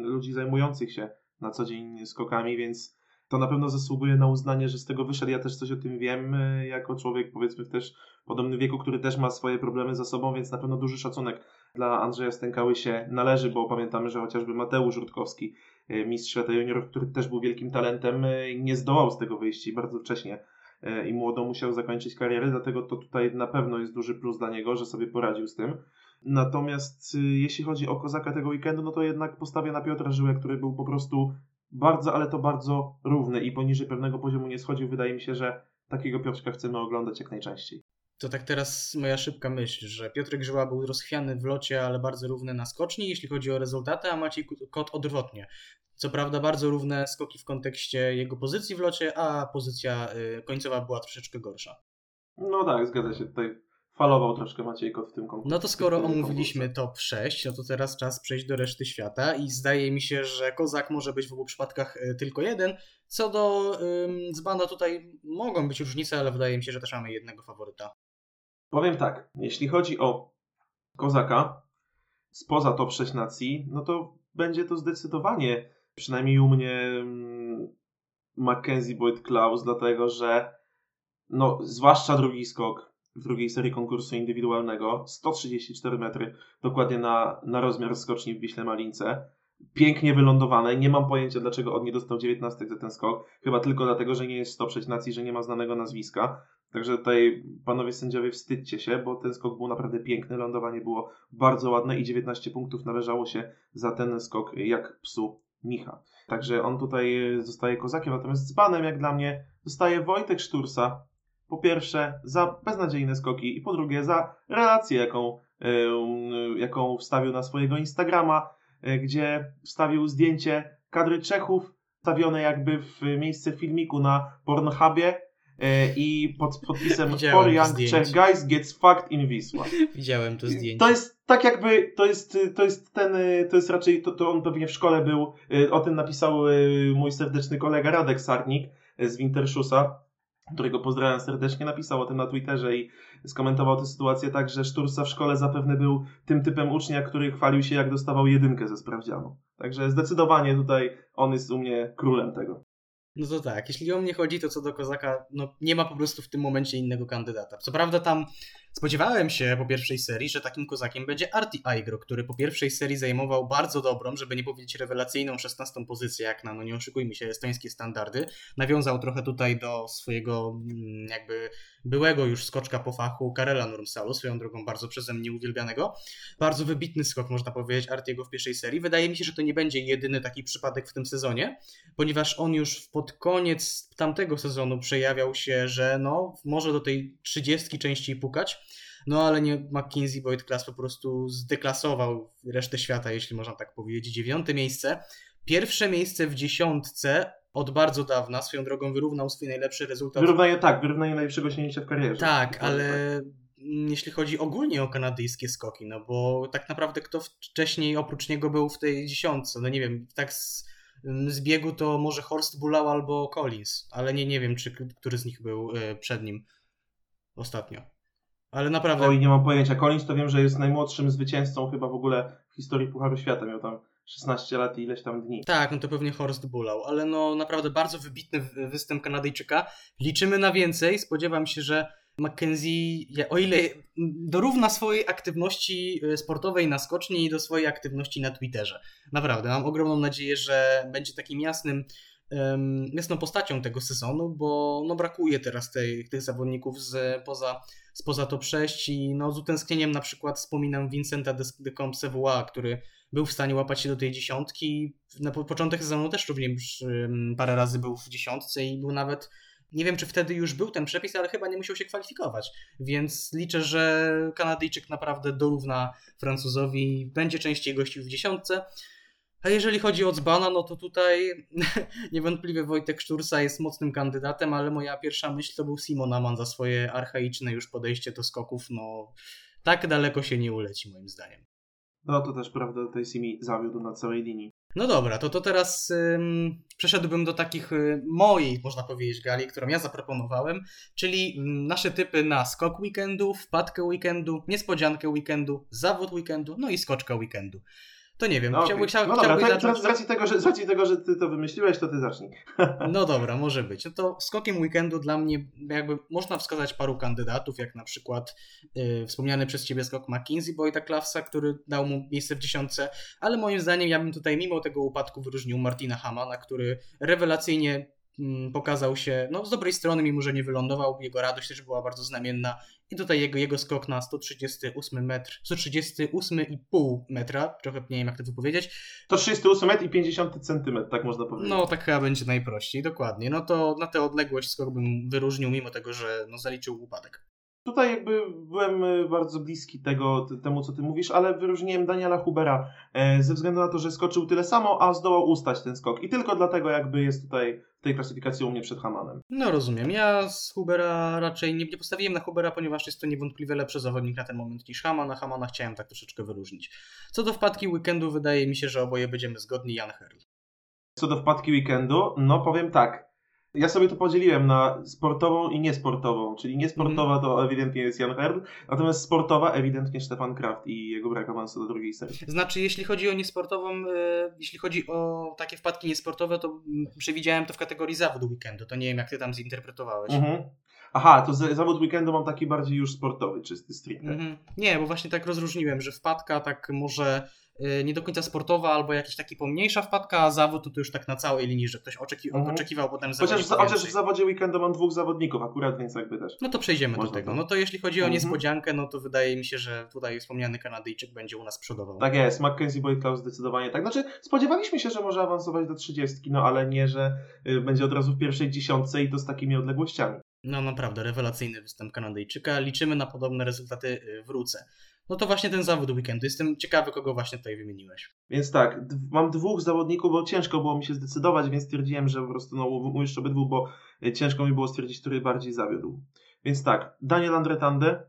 ludzi zajmujących się na co dzień skokami, więc to na pewno zasługuje na uznanie, że z tego wyszedł. Ja też coś o tym wiem, jako człowiek powiedzmy w też podobnym wieku, który też ma swoje problemy za sobą, więc na pewno duży szacunek dla Andrzeja Stękały się należy, bo pamiętamy, że chociażby Mateusz Rutkowski, e, mistrz świata juniorów, który też był wielkim talentem, e, nie zdołał z tego wyjść i bardzo wcześnie i młodo musiał zakończyć karierę, dlatego to tutaj na pewno jest duży plus dla niego, że sobie poradził z tym. Natomiast jeśli chodzi o kozaka tego weekendu, no to jednak postawię na Piotra Żyłę, który był po prostu bardzo, ale to bardzo równy i poniżej pewnego poziomu nie schodził. Wydaje mi się, że takiego Piotrka chcemy oglądać jak najczęściej. To tak teraz moja szybka myśl, że Piotrek Grzyła był rozchwiany w locie, ale bardzo równy na skoczni, jeśli chodzi o rezultaty, a Maciej Kot odwrotnie. Co prawda bardzo równe skoki w kontekście jego pozycji w locie, a pozycja y, końcowa była troszeczkę gorsza. No tak, zgadza się. Tutaj falował troszkę Maciej Kot w tym konkursie. No to skoro omówiliśmy top 6, no to teraz czas przejść do reszty świata i zdaje mi się, że Kozak może być w obu przypadkach y, tylko jeden. Co do ym, Zbanda tutaj mogą być różnice, ale wydaje mi się, że też mamy jednego faworyta. Powiem tak, jeśli chodzi o Kozaka, spoza top 6 nacji, no to będzie to zdecydowanie, przynajmniej u mnie, Mackenzie Boyd Klaus, dlatego że no, zwłaszcza drugi skok w drugiej serii konkursu indywidualnego, 134 metry, dokładnie na, na rozmiar skoczni w Wiśle Malince. Pięknie wylądowane. Nie mam pojęcia, dlaczego on nie dostał 19 za ten skok. Chyba tylko dlatego, że nie jest 106 nacji, że nie ma znanego nazwiska. Także tutaj panowie sędziowie wstydźcie się, bo ten skok był naprawdę piękny, lądowanie było bardzo ładne i 19 punktów należało się za ten skok jak psu Micha. Także on tutaj zostaje kozakiem, natomiast z panem jak dla mnie zostaje Wojtek Sztursa. Po pierwsze za beznadziejne skoki i po drugie za relację, jaką, yy, jaką wstawił na swojego Instagrama, yy, gdzie wstawił zdjęcie kadry Czechów stawione jakby w miejsce filmiku na Pornhubie, E, i pod podpisem For Young Czech Guys Gets Fucked in Wisła. Widziałem to zdjęcie. To jest tak jakby, to jest, to jest ten, to jest raczej, to, to on pewnie w szkole był, e, o tym napisał e, mój serdeczny kolega Radek Sarnik z Wintershusa, którego pozdrawiam serdecznie, napisał o tym na Twitterze i skomentował tę sytuację tak, że Sztursa w szkole zapewne był tym typem ucznia, który chwalił się jak dostawał jedynkę ze sprawdzianu. Także zdecydowanie tutaj on jest u mnie królem tego. No to tak, jeśli o mnie chodzi, to co do Kozaka, no nie ma po prostu w tym momencie innego kandydata. Co prawda tam spodziewałem się po pierwszej serii, że takim kozakiem będzie Arti Aigro, który po pierwszej serii zajmował bardzo dobrą, żeby nie powiedzieć rewelacyjną 16 pozycję, jak na, no nie oszukujmy się, estońskie standardy. Nawiązał trochę tutaj do swojego mm, jakby byłego już skoczka po fachu Karela Nurmsalu, swoją drogą bardzo przeze mnie uwielbianego. Bardzo wybitny skok, można powiedzieć, Artiego w pierwszej serii. Wydaje mi się, że to nie będzie jedyny taki przypadek w tym sezonie, ponieważ on już pod koniec tamtego sezonu przejawiał się, że no, może do tej 30 częściej pukać. No ale nie McKinsey Boyd Class po prostu zdeklasował resztę świata, jeśli można tak powiedzieć. Dziewiąte miejsce. Pierwsze miejsce w dziesiątce od bardzo dawna. Swoją drogą wyrównał swój najlepszy rezultat. Wyrównanie, tak, wyrównanie najlepszego osiągnięcia w karierze. Tak, ale tak. jeśli chodzi ogólnie o kanadyjskie skoki, no bo tak naprawdę kto wcześniej oprócz niego był w tej dziesiątce, no nie wiem, tak z, mm, z biegu to może Horst Bulał albo Collins, ale nie, nie wiem, czy który z nich był y, przed nim ostatnio. Ale naprawdę, Oj, nie mam pojęcia. Collins to wiem, że jest najmłodszym zwycięzcą chyba w ogóle w historii Pucharu Świata. Miał tam 16 lat i ileś tam dni. tak, no to pewnie Horst Bulał, ale no naprawdę bardzo wybitny występ Kanadyjczyka. Liczymy na więcej, spodziewam się, że Mackenzie, ja- o ile dorówna swojej aktywności y, sportowej na skoczni i do swojej aktywności na Twitterze. Naprawdę, mam ogromną nadzieję, że będzie takim jasnym, jasną postacią tego sezonu, bo no, brakuje teraz tej, tych zawodników z, poza, spoza top 6 i no, z utęsknieniem na przykład wspominam Vincenta de, Compte-Savoie, który był w stanie łapać się do tej dziesiątki. Na po- początek sezonu też również parę razy był w dziesiątce i był nawet nie wiem, czy wtedy już był ten przepis, ale chyba nie musiał się kwalifikować. Więc liczę, że Kanadyjczyk naprawdę dorówna Francuzowi będzie częściej gościł w dziesiątce. A jeżeli chodzi o Dzbana, no to tutaj niewątpliwie Wojtek Sztursa jest mocnym kandydatem, ale moja pierwsza myśl to był Simon Aman za swoje archaiczne już podejście do skoków. No tak daleko się nie uleci moim zdaniem. No to też prawda, tej Simi zawiódł na całej linii. No dobra, to, to teraz ym, przeszedłbym do takich y, mojej, można powiedzieć, gali, którą ja zaproponowałem, czyli nasze typy na skok weekendu, wpadkę weekendu, niespodziankę weekendu, zawód weekendu, no i skoczka weekendu. To nie wiem, No, chciałby, okej. chciał, no dobra, zacząć? z, racji tego, że, z racji tego, że ty to wymyśliłeś, to ty zacznij. No dobra, może być. No to skokiem weekendu dla mnie jakby można wskazać paru kandydatów, jak na przykład y, wspomniany przez ciebie skok McKinsey Boyda Klafsa, który dał mu miejsce w dziesiątce, ale moim zdaniem ja bym tutaj mimo tego upadku wyróżnił Martina Hamana, który rewelacyjnie pokazał się no, z dobrej strony, mimo że nie wylądował, jego radość też była bardzo znamienna i tutaj jego, jego skok na 138 metr, 138,5 metra, trochę nie wiem jak to wypowiedzieć, To 38 metr i 50 centymetr, tak można powiedzieć. no, tak chyba będzie najprościej, dokładnie. No to na tę odległość skok bym wyróżnił, mimo tego, że no, zaliczył upadek. Tutaj jakby byłem y, bardzo bliski tego, temu, co ty mówisz, ale wyróżniłem Daniela Hubera e, ze względu na to, że skoczył tyle samo, a zdołał ustać ten skok. I tylko dlatego jakby jest tutaj w tej klasyfikacji u mnie przed Hamanem. No rozumiem. Ja z Hubera raczej nie, nie postawiłem na Hubera, ponieważ jest to niewątpliwie lepszy zawodnik na ten moment niż Haman, a Hamana chciałem tak troszeczkę wyróżnić. Co do wpadki weekendu, wydaje mi się, że oboje będziemy zgodni. Jan Herl. Co do wpadki weekendu, no powiem tak. Ja sobie to podzieliłem na sportową i niesportową, czyli niesportowa to ewidentnie jest Jan Herl, natomiast sportowa ewidentnie Stefan Kraft i jego brak awansu do drugiej serii. Znaczy, jeśli chodzi o niesportową, e, jeśli chodzi o takie wpadki niesportowe, to przewidziałem to w kategorii zawód weekendu. To nie wiem, jak ty tam zinterpretowałeś. Mhm. Aha, to zawód weekendu mam taki bardziej już sportowy, czysty, stricte. Mhm. Nie, bo właśnie tak rozróżniłem, że wpadka tak może nie do końca sportowa, albo jakaś taki pomniejsza wpadka, a zawód to, to już tak na całej linii, że ktoś oczeki- Mhm. oczekiwał potem Chociaż, zawodniku chociaż w zawodzie weekendu mam dwóch zawodników akurat, więc jakby też. No to przejdziemy do Można tego. tak. No to jeśli chodzi o Mhm. niespodziankę, no to wydaje mi się, że tutaj wspomniany Kanadyjczyk będzie u nas przodował. Tak jest, Mackenzie Boyd Klaus zdecydowanie tak. Znaczy, spodziewaliśmy się, że może awansować do 30, no ale nie, że y, będzie od razu w pierwszej dziesiątce i to z takimi odległościami. No naprawdę, rewelacyjny występ Kanadyjczyka. Liczymy na podobne rezultaty y, w Ruce. No to właśnie ten zawód weekendu. Jestem ciekawy, kogo właśnie tutaj wymieniłeś. Więc tak, mam dwóch zawodników, bo ciężko było mi się zdecydować, więc stwierdziłem, że po prostu no, umieszczę obydwu, bo y, ciężko mi było stwierdzić, który bardziej zawiódł. Więc tak, Daniel Andretande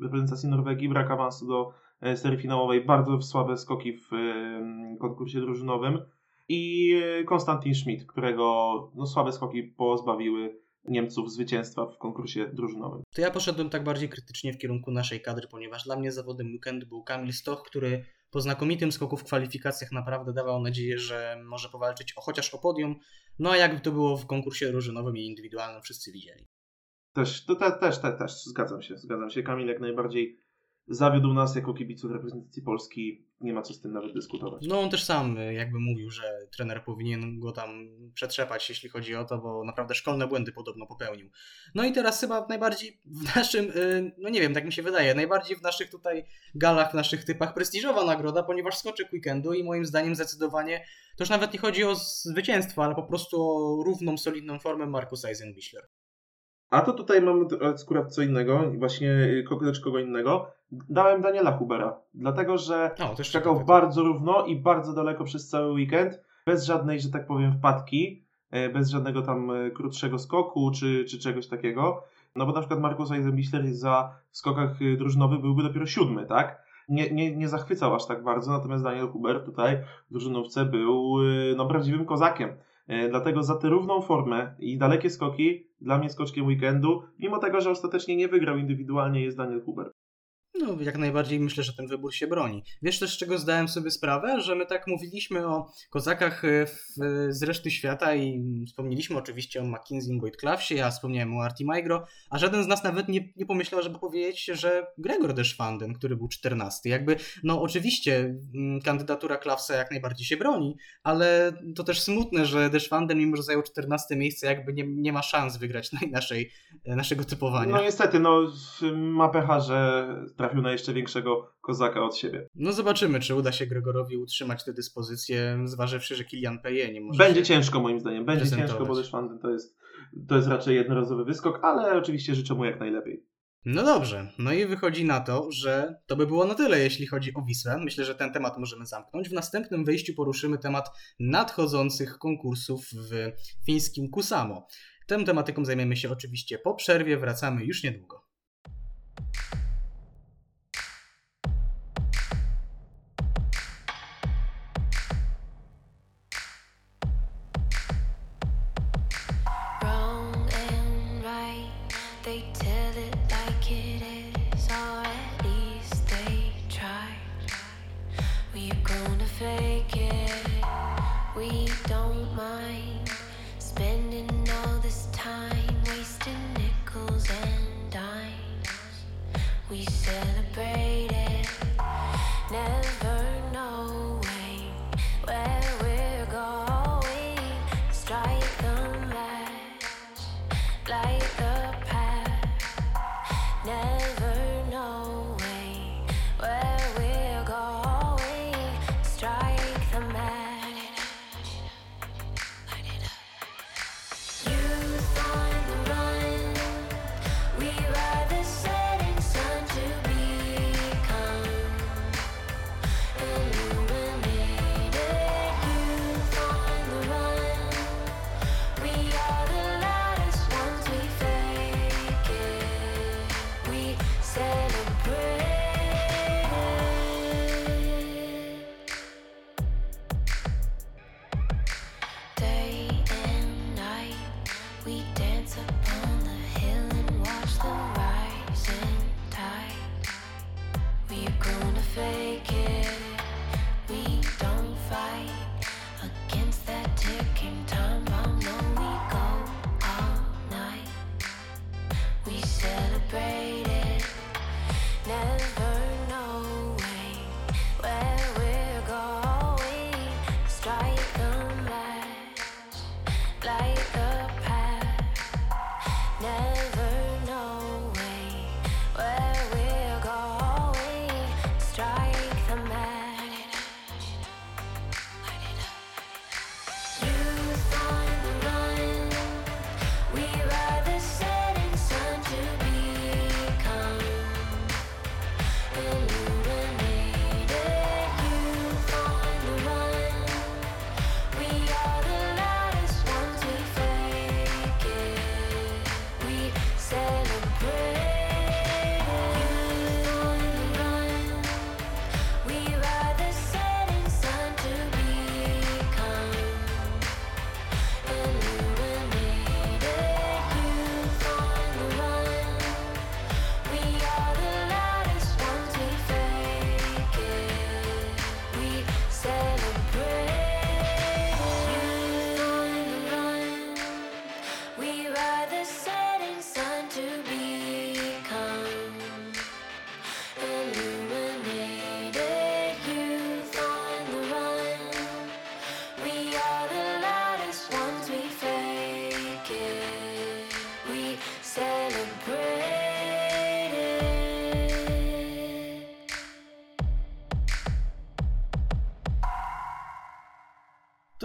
reprezentacji Norwegii, brak awansu do e, serii finałowej, bardzo słabe skoki w e, konkursie drużynowym i e, Konstantin Schmidt, którego no, słabe skoki pozbawiły Niemców zwycięstwa w konkursie drużynowym. To ja poszedłem tak bardziej krytycznie w kierunku naszej kadry, ponieważ dla mnie zawodem weekendu był Kamil Stoch, który po znakomitym skoku w kwalifikacjach naprawdę dawał nadzieję, że może powalczyć o, chociaż o podium. No a jakby to było w konkursie drużynowym i indywidualnym, wszyscy widzieli. Też, to te, też, te, też, zgadzam się, zgadzam się. Kamil jak najbardziej zawiódł nas jako kibiców reprezentacji Polski. Nie ma co z tym nawet dyskutować. No on też sam y, jakby mówił, że trener powinien go tam przetrzepać, jeśli chodzi o to, bo naprawdę szkolne błędy podobno popełnił. No i teraz chyba najbardziej w naszym, y, no nie wiem, tak mi się wydaje, najbardziej w naszych tutaj galach, w naszych typach prestiżowa nagroda, ponieważ skoczek weekendu i moim zdaniem zdecydowanie to już nawet nie chodzi o zwycięstwo, ale po prostu o równą, solidną formę Markus Eisenbichler. A to tutaj mamy akurat co innego, właśnie y, lecz kogo innego. Dałem Daniela Hubera, dlatego że O, czekał ciekawe. bardzo równo i bardzo daleko przez cały weekend, bez żadnej, że tak powiem, wpadki, e, bez żadnego tam e, krótszego skoku czy, czy czegoś takiego. No bo na przykład Markus Eisenbichler za w skokach y, drużynowych byłby dopiero siódmy, tak? Nie, nie, nie zachwycał aż tak bardzo, natomiast Daniel Huber tutaj w drużynówce był no, prawdziwym kozakiem. E, Dlatego za tę równą formę i dalekie skoki dla mnie skoczkiem weekendu, mimo tego, że ostatecznie nie wygrał indywidualnie, jest Daniel Huber. No, jak najbardziej myślę, że ten wybór się broni. Wiesz też, z czego zdałem sobie sprawę? Że my tak mówiliśmy o kozakach e, w, z reszty świata i wspomnieliśmy oczywiście o McKinsey Boyd Clawsie, ja wspomniałem o Arti Maigro, a żaden z nas nawet nie, nie pomyślał, żeby powiedzieć, że Gregor Deschwanden, który był 14. Jakby, no oczywiście mm, kandydatura Klawsa jak najbardziej się broni, ale to też smutne, że Deschwanden, mimo że zajął 14 miejsce, jakby nie, nie ma szans wygrać naszej, e, naszego typowania. No niestety, no ma pecha, że trafił na jeszcze większego kozaka od siebie. No zobaczymy, czy uda się Gregorowi utrzymać tę dyspozycję, zważywszy, że Kilian Peje nie może Będzie ciężko moim zdaniem, będzie ciężko, bo Deschwanden to jest, to jest raczej jednorazowy wyskok, ale oczywiście życzę mu jak najlepiej. No dobrze, no i wychodzi na to, że to by było na tyle, jeśli chodzi o Wisłę. Myślę, że ten temat możemy zamknąć. W następnym wyjściu poruszymy temat nadchodzących konkursów w fińskim Kusamo. Tą tematyką zajmiemy się oczywiście po przerwie, wracamy już niedługo.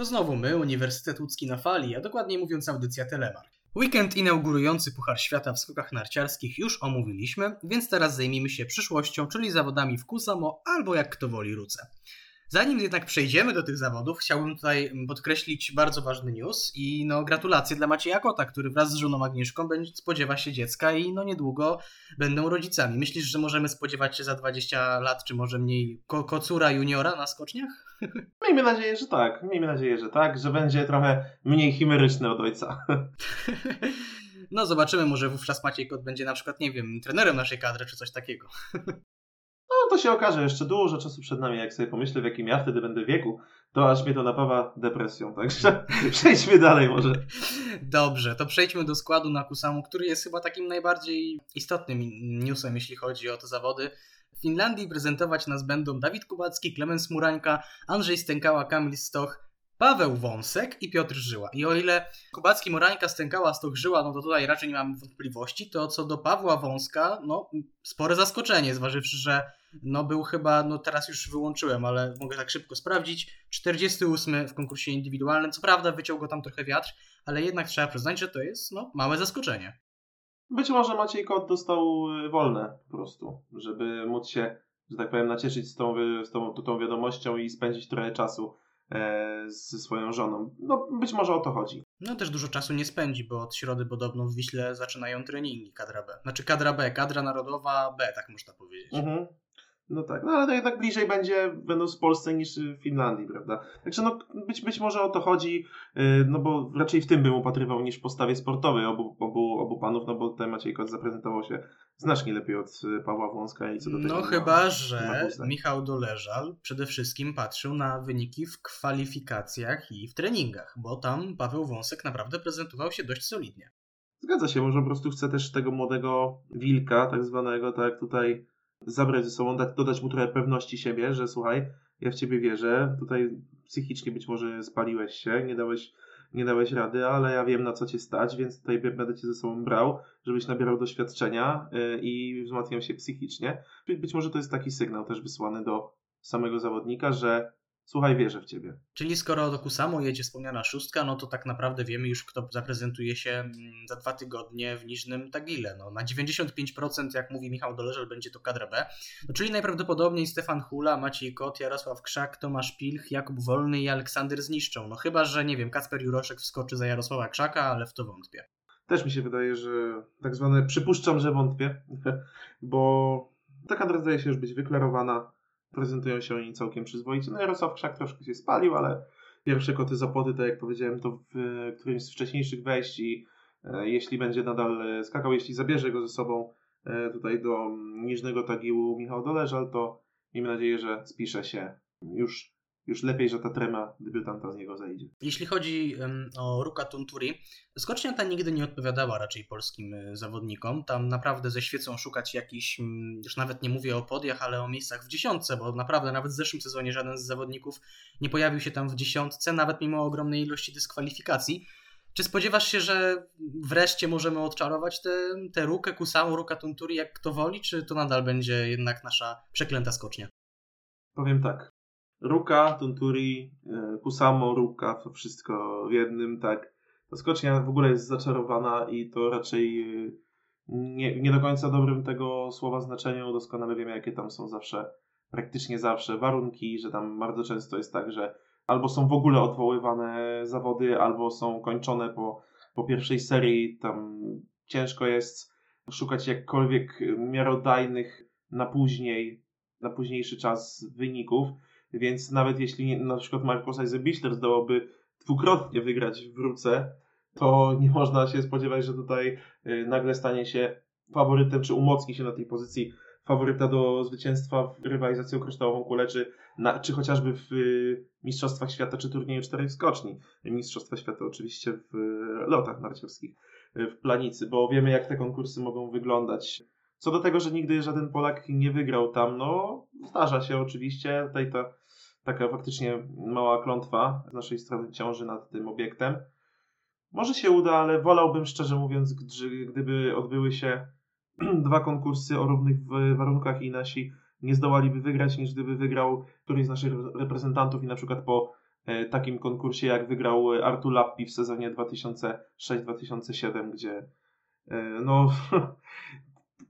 To znowu my, Uniwersytet Łódzki na fali, a dokładniej mówiąc audycja Telemark. Weekend inaugurujący Puchar Świata w skokach narciarskich już omówiliśmy, więc teraz zajmijmy się przyszłością, czyli zawodami w Kusamo albo jak kto woli Ruce. Zanim jednak przejdziemy do tych zawodów, chciałbym tutaj podkreślić bardzo ważny news i no gratulacje dla Macieja Kota, który wraz z żoną Agnieszką będzie spodziewa się dziecka i no niedługo będą rodzicami. Myślisz, że możemy spodziewać się za 20 lat, czy może mniej ko kocura juniora na skoczniach? Miejmy nadzieję, że tak. Miejmy nadzieję, że tak, że będzie trochę mniej chimeryczny od ojca. No zobaczymy, może wówczas Maciej Kot będzie na przykład, nie wiem, trenerem naszej kadry, czy coś takiego. No to się okaże, jeszcze dużo czasu przed nami, jak sobie pomyślę, w jakim ja wtedy będę wieku, to aż mnie to napawa depresją, także przejdźmy dalej może. Dobrze, to przejdźmy do składu na Kusamu, który jest chyba takim najbardziej istotnym newsem, jeśli chodzi o te zawody. W Finlandii prezentować nas będą Dawid Kubacki, Klemens Murańka, Andrzej Stękała, Kamil Stoch, Paweł Wąsek i Piotr Żyła. I o ile Kubacki, Morańka, Stękała, Stoch, Żyła, no to tutaj raczej nie mam wątpliwości, to co do Pawła Wąska, no spore zaskoczenie, zważywszy, że no był chyba, no teraz już wyłączyłem, ale mogę tak szybko sprawdzić, 48 w konkursie indywidualnym. Co prawda wyciął go tam trochę wiatr, ale jednak trzeba przyznać, że to jest no, małe zaskoczenie. Być może Maciej Kot dostał y, wolne po prostu, żeby móc się, że tak powiem, nacieszyć z tą, z tą, tą wiadomością i spędzić trochę czasu ze swoją żoną. No być może o to chodzi. No też dużo czasu nie spędzi, bo od środy podobno w Wiśle zaczynają treningi kadra B. Znaczy kadra B, kadra narodowa B, tak można powiedzieć. Mhm. No tak, no ale to jednak bliżej będzie, będąc w Polsce niż w Finlandii, prawda? Także no być, być może o to chodzi, yy, no bo raczej w tym bym upatrywał niż w postawie sportowej obu, obu, obu panów, no bo tutaj Maciej Kot zaprezentował się znacznie lepiej od y, Pawła Wąska i co do tego. No chyba, że Michał Doleżal przede wszystkim patrzył na wyniki w kwalifikacjach i w treningach, bo tam Paweł Wąsek naprawdę prezentował się dość solidnie. Zgadza się, może po prostu chce też tego młodego wilka, tak zwanego, tak tutaj zabrać ze sobą, dać, dodać mu trochę pewności siebie, że słuchaj, ja w ciebie wierzę, tutaj psychicznie być może spaliłeś się, nie dałeś, nie dałeś rady, ale ja wiem na co cię stać, więc tutaj będę cię ze sobą brał, żebyś nabierał doświadczenia yy, i wzmacniał się psychicznie. Być może to jest taki sygnał też wysłany do samego zawodnika, że Słuchaj, wierzę w ciebie. Czyli skoro do Kusamo jedzie wspomniana szóstka, no to tak naprawdę wiemy już, kto zaprezentuje się mm, za dwa tygodnie w Niżnym Tagile. No, na 95%, jak mówi Michał Doleżel, będzie to kadra B. No, czyli najprawdopodobniej Stefan Hula, Maciej Kot, Jarosław Krzak, Tomasz Pilch, Jakub Wolny i Aleksander Zniszczą. No chyba, że nie wiem, Kacper Juroszek wskoczy za Jarosława Krzaka, ale w to wątpię. Też mi się wydaje, że tak zwane przypuszczam, że wątpię, bo ta kadra zdaje się już być wyklarowana prezentują się oni całkiem przyzwoicie. No Jarosław Krzak troszkę się spalił, ale pierwsze koty zapoty, tak jak powiedziałem, to w którymś z wcześniejszych wejść i e, jeśli będzie nadal e, skakał, jeśli zabierze go ze sobą e, tutaj do Niżnego Tagiłu Michał Doleżal, to miejmy nadzieję, że spisze się już już lepiej, że ta trema debiutanta z niego zejdzie. Jeśli chodzi o Ruka Tunturi, skocznia ta nigdy nie odpowiadała raczej polskim y, zawodnikom. Tam naprawdę ze świecą szukać jakiś, um, już nawet nie mówię o podiach, ale o miejscach w dziesiątce, bo naprawdę nawet w zeszłym sezonie żaden z zawodników nie pojawił się tam w dziesiątce, nawet mimo ogromnej ilości dyskwalifikacji. Czy spodziewasz się, że wreszcie możemy odczarować tę rukę Kusamu, Ruka Tunturi, jak kto woli, czy to nadal będzie jednak nasza przeklęta skocznia? Powiem tak. Ruka, Tunturi, e, Kusamo, Ruka, to wszystko w jednym, tak. Ta skocznia w ogóle jest zaczarowana i to raczej e, nie, nie do końca dobrym tego słowa znaczeniu. Doskonale wiemy, jakie tam są zawsze, praktycznie zawsze warunki, że tam bardzo często jest tak, że albo są w ogóle odwoływane zawody, albo są kończone po, po pierwszej serii. Tam ciężko jest szukać jakkolwiek miarodajnych na później, na późniejszy czas wyników. Więc nawet jeśli na przykład Marcos Eisenbichler zdołałby dwukrotnie wygrać w Wróce, to nie można się spodziewać, że tutaj y, nagle stanie się faworytem, czy umocni się na tej pozycji faworyta do zwycięstwa w rywalizacji o kryształową kulę, czy, na, czy chociażby w y, Mistrzostwach Świata, czy turnieju czterech skoczni. Mistrzostwa Świata oczywiście w y, lotach narciarskich w Planicy, bo wiemy jak te konkursy mogą wyglądać. Co do tego, że nigdy żaden Polak nie wygrał tam, no zdarza się oczywiście. Tutaj ta taka faktycznie mała klątwa z naszej strony ciąży nad tym obiektem. Może się uda, ale wolałbym szczerze mówiąc, gdyby odbyły się dwa konkursy o równych warunkach i nasi nie zdołaliby wygrać, niż gdyby wygrał któryś z naszych reprezentantów i na przykład po e, takim konkursie, jak wygrał Artur Lappi w sezonie 2006-2007, gdzie e, no,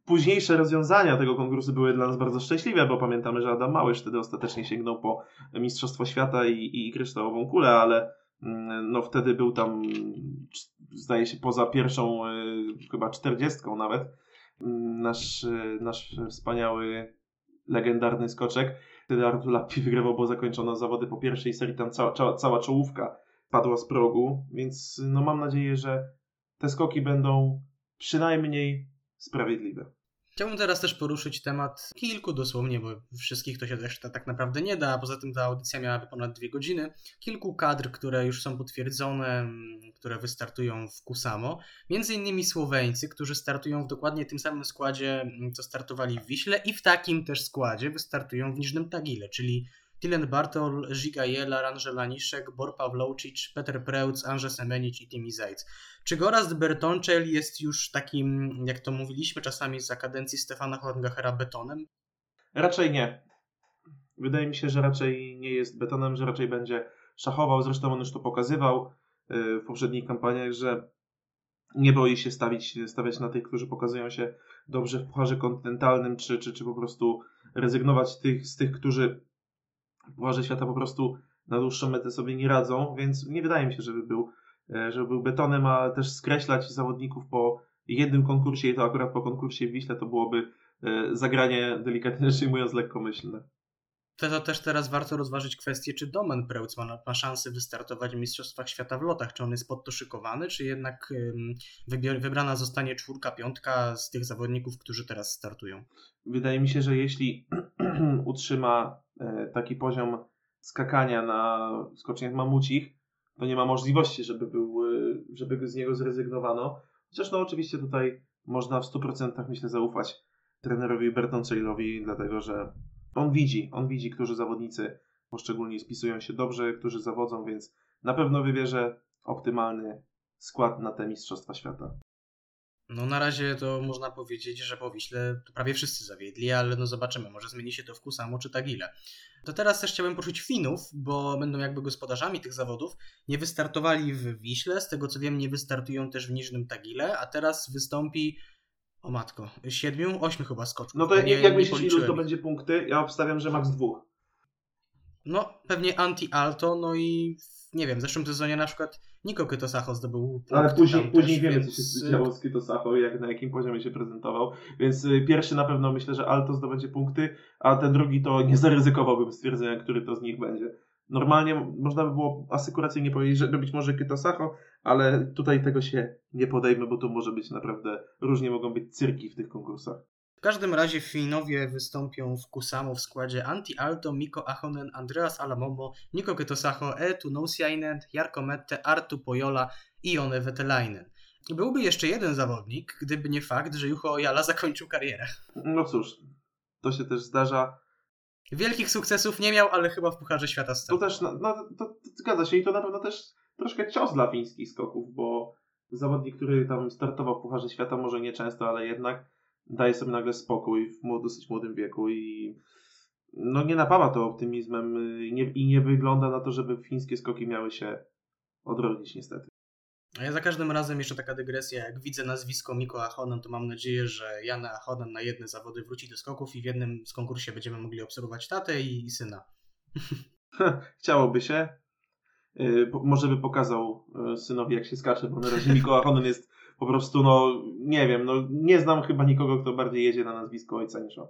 późniejsze rozwiązania tego konkursu były dla nas bardzo szczęśliwe, bo pamiętamy, że Adam Małysz wtedy ostatecznie sięgnął po Mistrzostwo Świata i, i kryształową kulę, ale mm, no wtedy był tam, zdaje się, poza pierwszą, e, chyba czterdziestką nawet, mm, nasz, nasz wspaniały, legendarny skoczek. Wtedy Artur Lappi wygrywał, bo zakończono zawody po pierwszej serii, tam cała, cała, cała czołówka padła z progu, więc no mam nadzieję, że te skoki będą przynajmniej sprawiedliwe. Chciałbym teraz też poruszyć temat kilku dosłownie, bo wszystkich to się też tak naprawdę nie da, a poza tym ta audycja miałaby ponad dwie godziny. Kilku kadr, które już są potwierdzone, które wystartują w Kusamo. Między innymi Słoweńcy, którzy startują w dokładnie tym samym składzie, co startowali w Wiśle i w takim też składzie wystartują w Niżnym Tagile, czyli Dylan Bartol, Žiga Jela, Angel Laniszek, Bor Pawlowczyk, Peter Preutz, Andrzej Semenic i Timi Zajc. Czy Gorazd Bertonczel jest już takim, jak to mówiliśmy czasami za kadencji Stefana Horngachera, betonem? Raczej nie. Wydaje mi się, że raczej nie jest betonem, że raczej będzie szachował. Zresztą on już to pokazywał y, w poprzednich kampaniach, że nie boi się stawić, stawiać na tych, którzy pokazują się dobrze w pucharze kontynentalnym, czy, czy, czy po prostu rezygnować tych, z tych, którzy Pucharze Świata po prostu na dłuższą metę sobie nie radzą, więc nie wydaje mi się, żeby był, e, żeby był betonem, a też skreślać zawodników po jednym konkursie i to akurat po konkursie w Wiśle to byłoby e, zagranie delikatnie rzecz ujmując lekkomyślne. To, to też teraz warto rozważyć kwestię, czy Domen Preutz ma, ma szansę wystartować w Mistrzostwach Świata w lotach. Czy on jest pod to szykowany, czy jednak wybier, wybrana zostanie czwórka, piątka z tych zawodników, którzy teraz startują? Wydaje mi się, że jeśli utrzyma taki poziom skakania na skoczniach mamucich, to nie ma możliwości, żeby, był, e, żeby z niego zrezygnowano. Chociaż no oczywiście tutaj można w 100% myślę zaufać trenerowi Bertonceilowi, dlatego że on widzi, on widzi, którzy zawodnicy poszczególnie spisują się dobrze, którzy zawodzą, więc na pewno wybierze optymalny skład na te Mistrzostwa Świata. No na razie to można powiedzieć, że po Wiśle prawie wszyscy zawiedli, ale no zobaczymy, może zmieni się to w Kusamo czy Tagile. To teraz też chciałem poruszyć Finów, bo będą jakby gospodarzami tych zawodów. Nie wystartowali w Wiśle, z tego co wiem nie wystartują też w Niżnym Tagile, a teraz wystąpi o matko, siedmiu, ośmiu chyba skoczków. No to nie, jak myślisz, ilu to będzie punkty? Ja obstawiam, że max dwóch. No, pewnie anti-alto, no i nie wiem, w zeszłym sezonie na przykład Niko Kytosacho zdobył punkt. Ale później, później wiemy, więc... co się działo z Kytosacho i jak, na jakim poziomie się prezentował. Więc y, pierwszy na pewno myślę, że Alto zdobędzie punkty, a ten drugi to nie zaryzykowałbym stwierdzenia, który to z nich będzie. Normalnie można by było asykuracyjnie powiedzieć, że być może Kytosacho, ale tutaj tego się nie podejmę, bo to może być naprawdę, różnie mogą być cyrki w tych konkursach. W każdym razie Finowie wystąpią w Kusamo w składzie Antti Alto, Miko Ahonen, Andreas Alamomo, Niko Ketosacho, Eetu Nousiainen, Jarko Mette, Artu Pojola i One Vetelainen. Byłby jeszcze jeden zawodnik, gdyby nie fakt, że Juho Ojala zakończył karierę. No cóż, to się też zdarza. Wielkich sukcesów nie miał, ale chyba w Pucharze Świata stał. To też, no, no to, to, zgadza się i to na pewno też troszkę cios dla fińskich skoków, bo zawodnik, który tam startował w Pucharze Świata, może nie często, ale jednak daje sobie nagle spokój w dosyć młodym wieku i no nie napawa to optymizmem i nie, i nie wygląda na to, żeby fińskie skoki miały się odrodzić niestety. A ja za każdym razem jeszcze taka dygresja, jak widzę nazwisko Miko Ahonen, to mam nadzieję, że Jana Ahonen na jedne zawody wróci do skoków i w jednym z konkursie będziemy mogli obserwować tatę i, i syna. Chciałoby się. Yy, może by pokazał yy, synowi, jak się skacze, bo na razie Miko Ahonen jest po prostu, no nie wiem, no nie znam chyba nikogo, kto bardziej jedzie na nazwisko ojca niż on.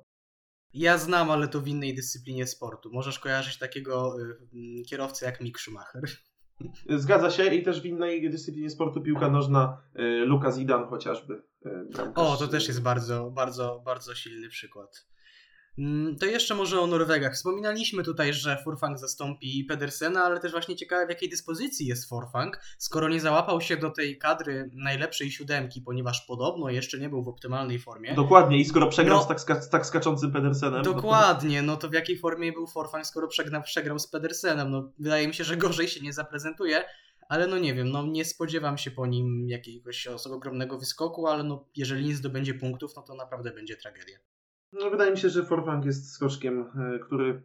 Ja znam, ale to w innej dyscyplinie sportu. Możesz kojarzyć takiego y, kierowcę jak Mick Schumacher. Zgadza się i też w innej dyscyplinie sportu piłka nożna y, Lukas Idan chociażby. Y, o, to też jest bardzo, bardzo, bardzo silny przykład. Mm, to jeszcze może o Norwegach. Wspominaliśmy tutaj, że Furfang zastąpi Pedersena, ale też właśnie ciekawe w jakiej dyspozycji jest Furfang, skoro nie załapał się do tej kadry najlepszej siódemki, ponieważ podobno jeszcze nie był w optymalnej formie. Dokładnie i skoro przegrał no, z tak, z tak skaczącym Pedersenem. Dokładnie, no to w jakiej formie był Furfang, skoro przegrał, przegrał z Pedersenem? No wydaje mi się, że gorzej się nie zaprezentuje. Ale no nie wiem, no nie spodziewam się po nim jakiegoś ogromnego wyskoku, ale no jeżeli nie zdobędzie punktów, no to naprawdę będzie tragedia. No, wydaje mi się, że Forfang jest skoczkiem, e, który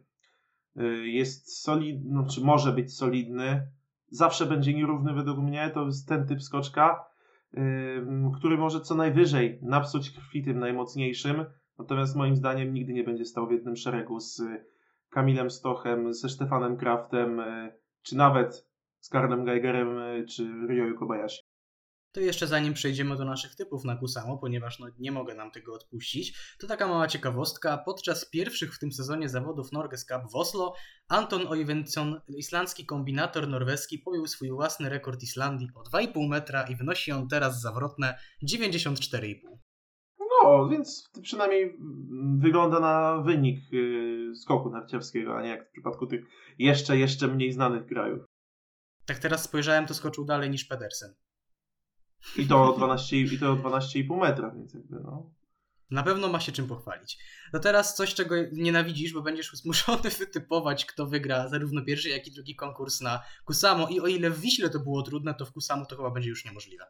y, jest solidny, no, czy może być solidny, zawsze będzie nierówny według mnie, to jest ten typ skoczka, y, który może co najwyżej napsuć krwi tym najmocniejszym, natomiast moim zdaniem nigdy nie będzie stał w jednym szeregu z Kamilem Stochem, ze Stefanem Kraftem, czy nawet z Karlem Geigerem, czy Ryoyu Kobayashi. To jeszcze zanim przejdziemy do naszych typów na Kusamo, ponieważ no, nie mogę nam tego odpuścić, to taka mała ciekawostka. Podczas pierwszych w tym sezonie zawodów Norges Cup w Oslo, Anton Oyvinsson, islandzki kombinator norweski, pobił swój własny rekord Islandii o 2,5 metra i wynosi on teraz zawrotne 94,5. No, więc przynajmniej wygląda na wynik y, skoku narciarskiego, a nie jak w przypadku tych jeszcze, jeszcze mniej znanych krajów. Tak teraz spojrzałem, to skoczył dalej niż Pedersen. I to o 12, i to o 12,5 metra, więc jakby no. Na pewno ma się czym pochwalić. To teraz coś, czego nienawidzisz, bo będziesz zmuszony wytypować, kto wygra zarówno pierwszy, jak i drugi konkurs na Kusamo. I o ile w Wiśle to było trudne, to w Kusamo to chyba będzie już niemożliwe.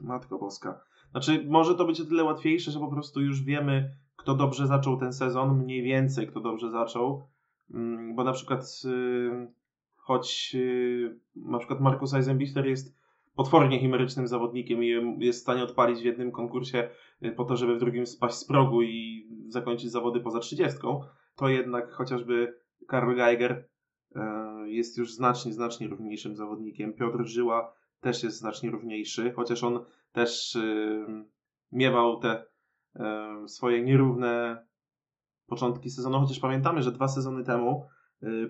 Matko Boska. Znaczy, może to być o tyle łatwiejsze, że po prostu już wiemy, kto dobrze zaczął ten sezon, mniej więcej kto dobrze zaczął. Mm, Bo na przykład, y, choć y, na przykład Markus Eisenbichler jest potwornie chimerycznym zawodnikiem i jest w stanie odpalić w jednym konkursie y, po to, żeby w drugim spaść z progu i zakończyć zawody poza 30, to jednak chociażby Karl Geiger y, jest już znacznie, znacznie równiejszym zawodnikiem. Piotr Żyła też jest znacznie równiejszy, chociaż on też y, miewał te y, swoje nierówne początki sezonu, chociaż pamiętamy, że dwa sezony temu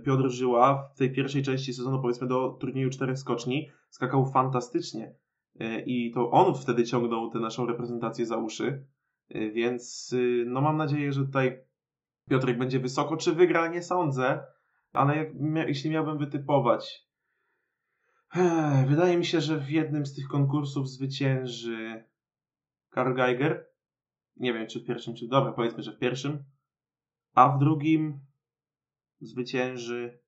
Piotr Żyła w tej pierwszej części sezonu, powiedzmy do turnieju czterech skoczni, skakał fantastycznie Y, i to on wtedy ciągnął tę naszą reprezentację za uszy, Y, więc y, no mam nadzieję, że tutaj Piotrek będzie wysoko. Czy wygra? Nie sądzę, ale jak, jeśli miałbym wytypować, Wydaje mi się, że w jednym z tych konkursów zwycięży Karl Geiger. Nie wiem, czy w pierwszym, czy dobra, powiedzmy, że w pierwszym. A w drugim zwycięży.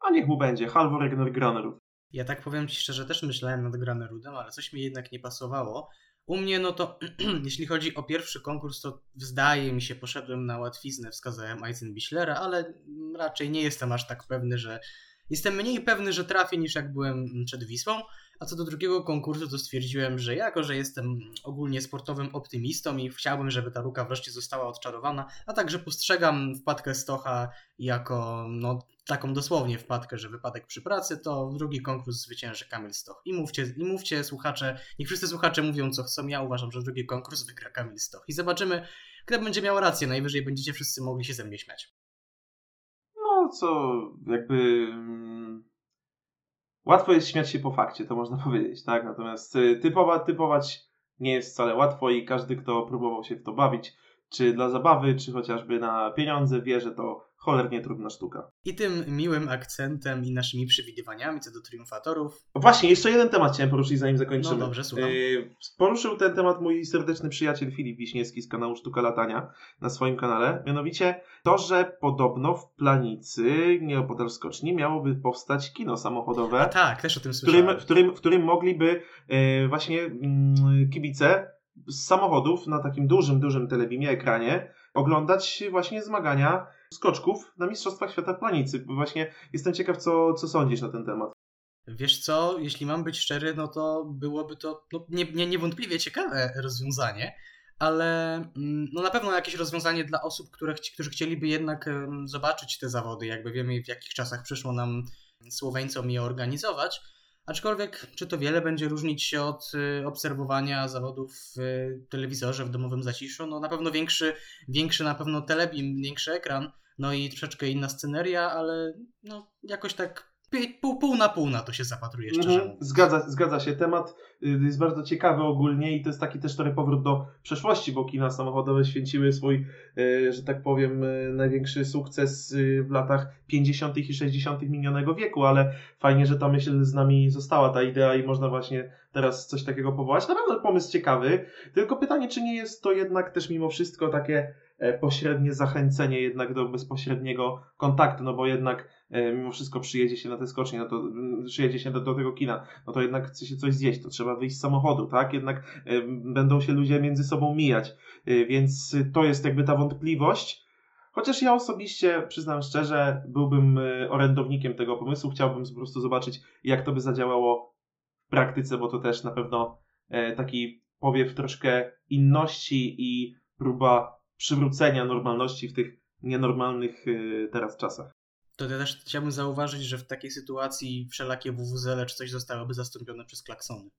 A niech mu będzie Halvor Egner Granerud. Ja tak powiem Ci szczerze, też myślałem nad Granerudem, ale coś mi jednak nie pasowało. U mnie, no to jeśli chodzi o pierwszy konkurs, to zdaje mi się, poszedłem na łatwiznę, wskazałem Eisenbichlera, ale raczej nie jestem aż tak pewny, że jestem mniej pewny, że trafię niż jak byłem przed Wisłą. A co do drugiego konkursu, to stwierdziłem, że jako, że jestem ogólnie sportowym optymistą i chciałbym, żeby ta luka wreszcie została odczarowana, a także postrzegam wpadkę Stocha jako no, taką dosłownie wpadkę, że wypadek przy pracy, to drugi konkurs zwycięży Kamil Stoch. I mówcie, I mówcie słuchacze, niech wszyscy słuchacze mówią co chcą, ja uważam, że drugi konkurs wygra Kamil Stoch. I zobaczymy, kto będzie miał rację, najwyżej będziecie wszyscy mogli się ze mnie śmiać. No, co jakby. Łatwo jest śmiać się po fakcie, to można powiedzieć, tak? Natomiast y, typowa, typować nie jest wcale łatwo i każdy, kto próbował się w to bawić, czy dla zabawy, czy chociażby na pieniądze, wie, że to cholernie trudna sztuka. I tym miłym akcentem i naszymi przewidywaniami co do triumfatorów. Właśnie, jeszcze jeden temat chciałem poruszyć, zanim zakończymy. No dobrze, słucham. Yy, poruszył ten temat mój serdeczny przyjaciel Filip Wiśniewski z kanału Sztuka Latania na swoim kanale. Mianowicie to, że podobno w Planicy, nieopodal skoczni, miałoby powstać kino samochodowe, A tak, też o tym w, którym, słyszałem. w, którym, w którym mogliby yy, właśnie mm, kibice z samochodów na takim dużym, dużym telebimie, ekranie oglądać właśnie zmagania skoczków na Mistrzostwach Świata Planicy. Właśnie jestem ciekaw, co, co sądzisz na ten temat. Wiesz co, jeśli mam być szczery, no to byłoby to no, nie, nie, niewątpliwie ciekawe rozwiązanie, ale mm, no na pewno jakieś rozwiązanie dla osób, które, którzy chcieliby jednak em, zobaczyć te zawody, jakby wiemy w jakich czasach przyszło nam Słoweńcom je organizować. Aczkolwiek, czy to wiele będzie różnić się od y, obserwowania zawodów w y, telewizorze, w domowym zaciszu? No na pewno większy, większy na pewno telebim, większy ekran, no i troszeczkę inna sceneria, ale no jakoś tak pół, pół na pół na to się zapatruje, szczerze Mhm. Zgadza, zgadza się. Temat y, jest bardzo ciekawy ogólnie i to jest taki też trochę powrót do przeszłości, bo kina samochodowe święciły swój, y, że tak powiem, y, największy sukces w latach 50. i 60. minionego wieku, ale fajnie, że ta myśl z nami została, ta idea i można właśnie teraz coś takiego powołać. Na pewno pomysł ciekawy, tylko pytanie, czy nie jest to jednak też mimo wszystko takie pośrednie zachęcenie jednak do bezpośredniego kontaktu, no bo jednak e, mimo wszystko przyjedzie się na te skocznie, no to mm, przyjedzie się do, do tego kina, no to jednak chce się coś zjeść, to trzeba wyjść z samochodu, tak? Jednak e, będą się ludzie między sobą mijać, e, więc to jest jakby ta wątpliwość. Chociaż ja osobiście, przyznam szczerze, byłbym orędownikiem tego pomysłu. Chciałbym po prostu zobaczyć, jak to by zadziałało w praktyce, bo to też na pewno e, taki powiew troszkę inności i próba przywrócenia normalności w tych nienormalnych y, teraz czasach. To ja też chciałbym zauważyć, że w takiej sytuacji wszelakie WWZL czy coś zostałoby zastąpione przez klaksony.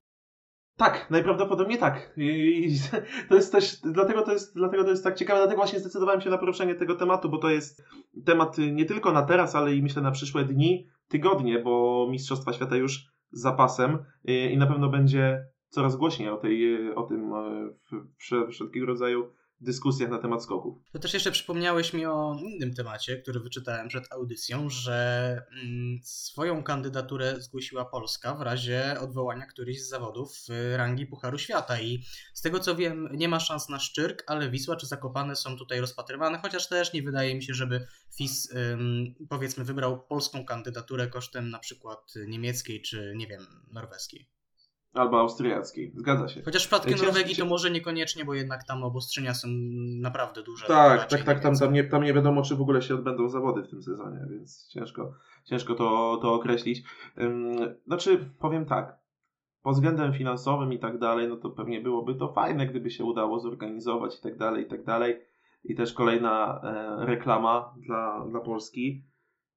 Tak, najprawdopodobniej tak. I to jest też, dlatego to jest, dlatego to jest tak ciekawe, dlatego właśnie zdecydowałem się na poruszenie tego tematu, bo to jest temat nie tylko na teraz, ale i myślę na przyszłe dni, tygodnie, bo Mistrzostwa Świata już z zapasem y, i na pewno będzie coraz głośniej o, tej, o tym wszelkiego rodzaju dyskusjach na temat skoków. To też jeszcze przypomniałeś mi o innym temacie, który wyczytałem przed audycją, że mm, swoją kandydaturę zgłosiła Polska w razie odwołania którychś z zawodów w rangi Pucharu Świata i z tego co wiem nie ma szans na Szczyrk, ale Wisła czy Zakopane są tutaj rozpatrywane, chociaż też nie wydaje mi się, żeby FIS powiedzmy wybrał polską kandydaturę kosztem na przykład niemieckiej czy nie wiem, norweskiej. Albo austriackiej, zgadza się. Chociaż w przypadku Norwegii to może niekoniecznie, bo jednak tam obostrzenia są naprawdę duże. Tak, tak, tak, tam, tam, nie, tam nie wiadomo, czy w ogóle się odbędą zawody w tym sezonie, więc ciężko, ciężko to, to określić. Znaczy, powiem tak, pod względem finansowym i tak dalej, no to pewnie byłoby to fajne, gdyby się udało zorganizować i tak dalej, i tak dalej. I też kolejna e, reklama dla, dla Polski.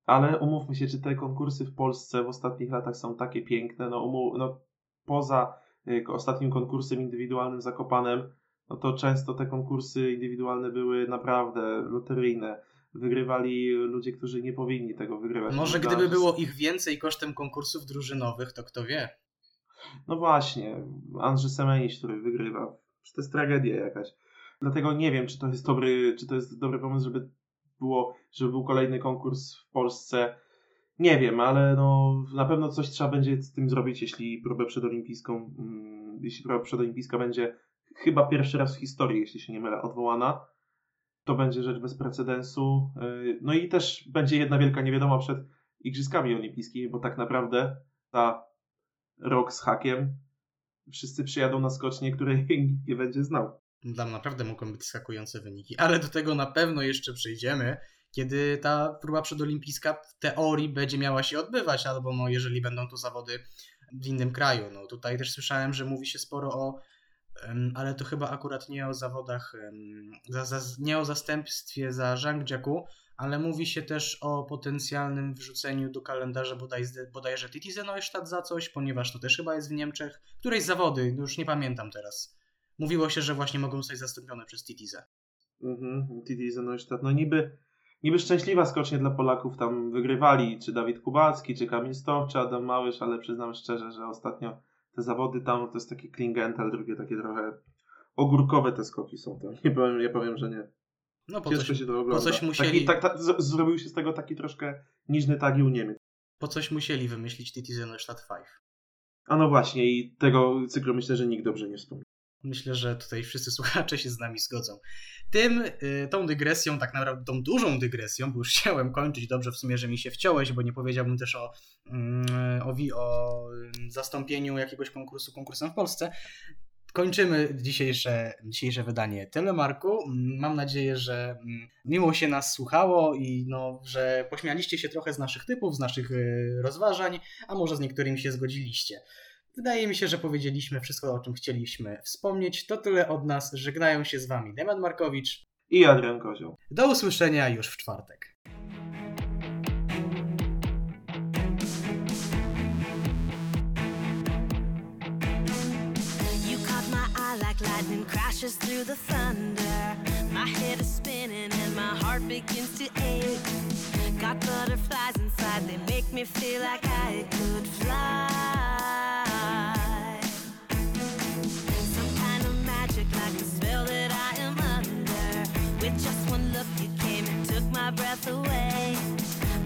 Ale umówmy się, czy te konkursy w Polsce w ostatnich latach są takie piękne, no, umu, no poza y, ostatnim konkursem indywidualnym Zakopanem, no to często te konkursy indywidualne były naprawdę loteryjne. Wygrywali ludzie, którzy nie powinni tego wygrywać. Może gdyby było ich więcej kosztem konkursów drużynowych, to kto wie. No właśnie, Andrzej Semeniś, który wygrywa. To jest tragedia jakaś. Dlatego nie wiem, czy to jest dobry, czy to jest dobry pomysł, żeby było, żeby był kolejny konkurs w Polsce. Nie wiem, ale no, na pewno coś trzeba będzie z tym zrobić, jeśli próbę przedolimpijską, mm, jeśli próba przedolimpijska będzie chyba pierwszy raz w historii, jeśli się nie mylę, odwołana. To będzie rzecz bez precedensu. Yy, No i też będzie jedna wielka niewiadoma przed Igrzyskami Olimpijskimi, bo tak naprawdę ta rok z hakiem wszyscy przyjadą na skocznię, której nie będzie znał. Tam naprawdę mogą być skakujące wyniki, ale do tego na pewno jeszcze przejdziemy, kiedy ta próba przedolimpijska w teorii będzie miała się odbywać, albo no, jeżeli będą to zawody w innym kraju. No, tutaj też słyszałem, że mówi się sporo o, ale to chyba akurat nie o zawodach, nie o zastępstwie za Zhangjiakou, ale mówi się też o potencjalnym wrzuceniu do kalendarza bodajże, bodajże Titizenoystadt za coś, ponieważ to też chyba jest w Niemczech. Któreś zawody, już nie pamiętam teraz. Mówiło się, że właśnie mogą zostać zastąpione przez Titizę. Mhm, Titi Zenojstadt. No niby, niby szczęśliwa skocznie dla Polaków tam wygrywali, czy Dawid Kubacki, czy Kamil Stoch, czy Adam Małysz, ale przyznam szczerze, że ostatnio te zawody tam to jest taki klingental, drugie takie trochę ogórkowe te skoki są tam. Nie powiem, ja powiem, że nie. No po Ciężko coś, się to ogląda. coś musieli- Taki, tak, tak, z- zrobił się z tego taki troszkę niżny tagi u Niemiec. po coś musieli wymyślić Titizenoystadt 5. A no właśnie i tego cyklu myślę, że nikt dobrze nie wspomni. Myślę, że tutaj wszyscy słuchacze się z nami zgodzą. Tym, y, tą dygresją, tak naprawdę tą dużą dygresją, bo już chciałem kończyć, dobrze w sumie, że mi się wciąłeś, bo nie powiedziałbym też o, mm, o, o y, zastąpieniu jakiegoś konkursu konkursem w Polsce. Kończymy dzisiejsze, dzisiejsze wydanie Telemarku. Mm, Mam nadzieję, że mm, miło się nas słuchało i no, że pośmialiście się trochę z naszych typów, z naszych y, rozważań, a może z niektórymi się zgodziliście. Wydaje mi się, że powiedzieliśmy wszystko, o czym chcieliśmy wspomnieć. To tyle od nas. Żegnają się z Wami Demian Markowicz. I Adrian Kozioł. Do usłyszenia już w czwartek. Lightning crashes through the thunder. My head is spinning and my heart begins to ache. Got butterflies inside, they make me feel like I could fly. one look, you came and took my breath away.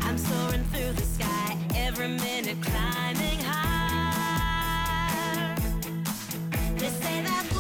I'm soaring through the sky, every minute climbing higher. They say that.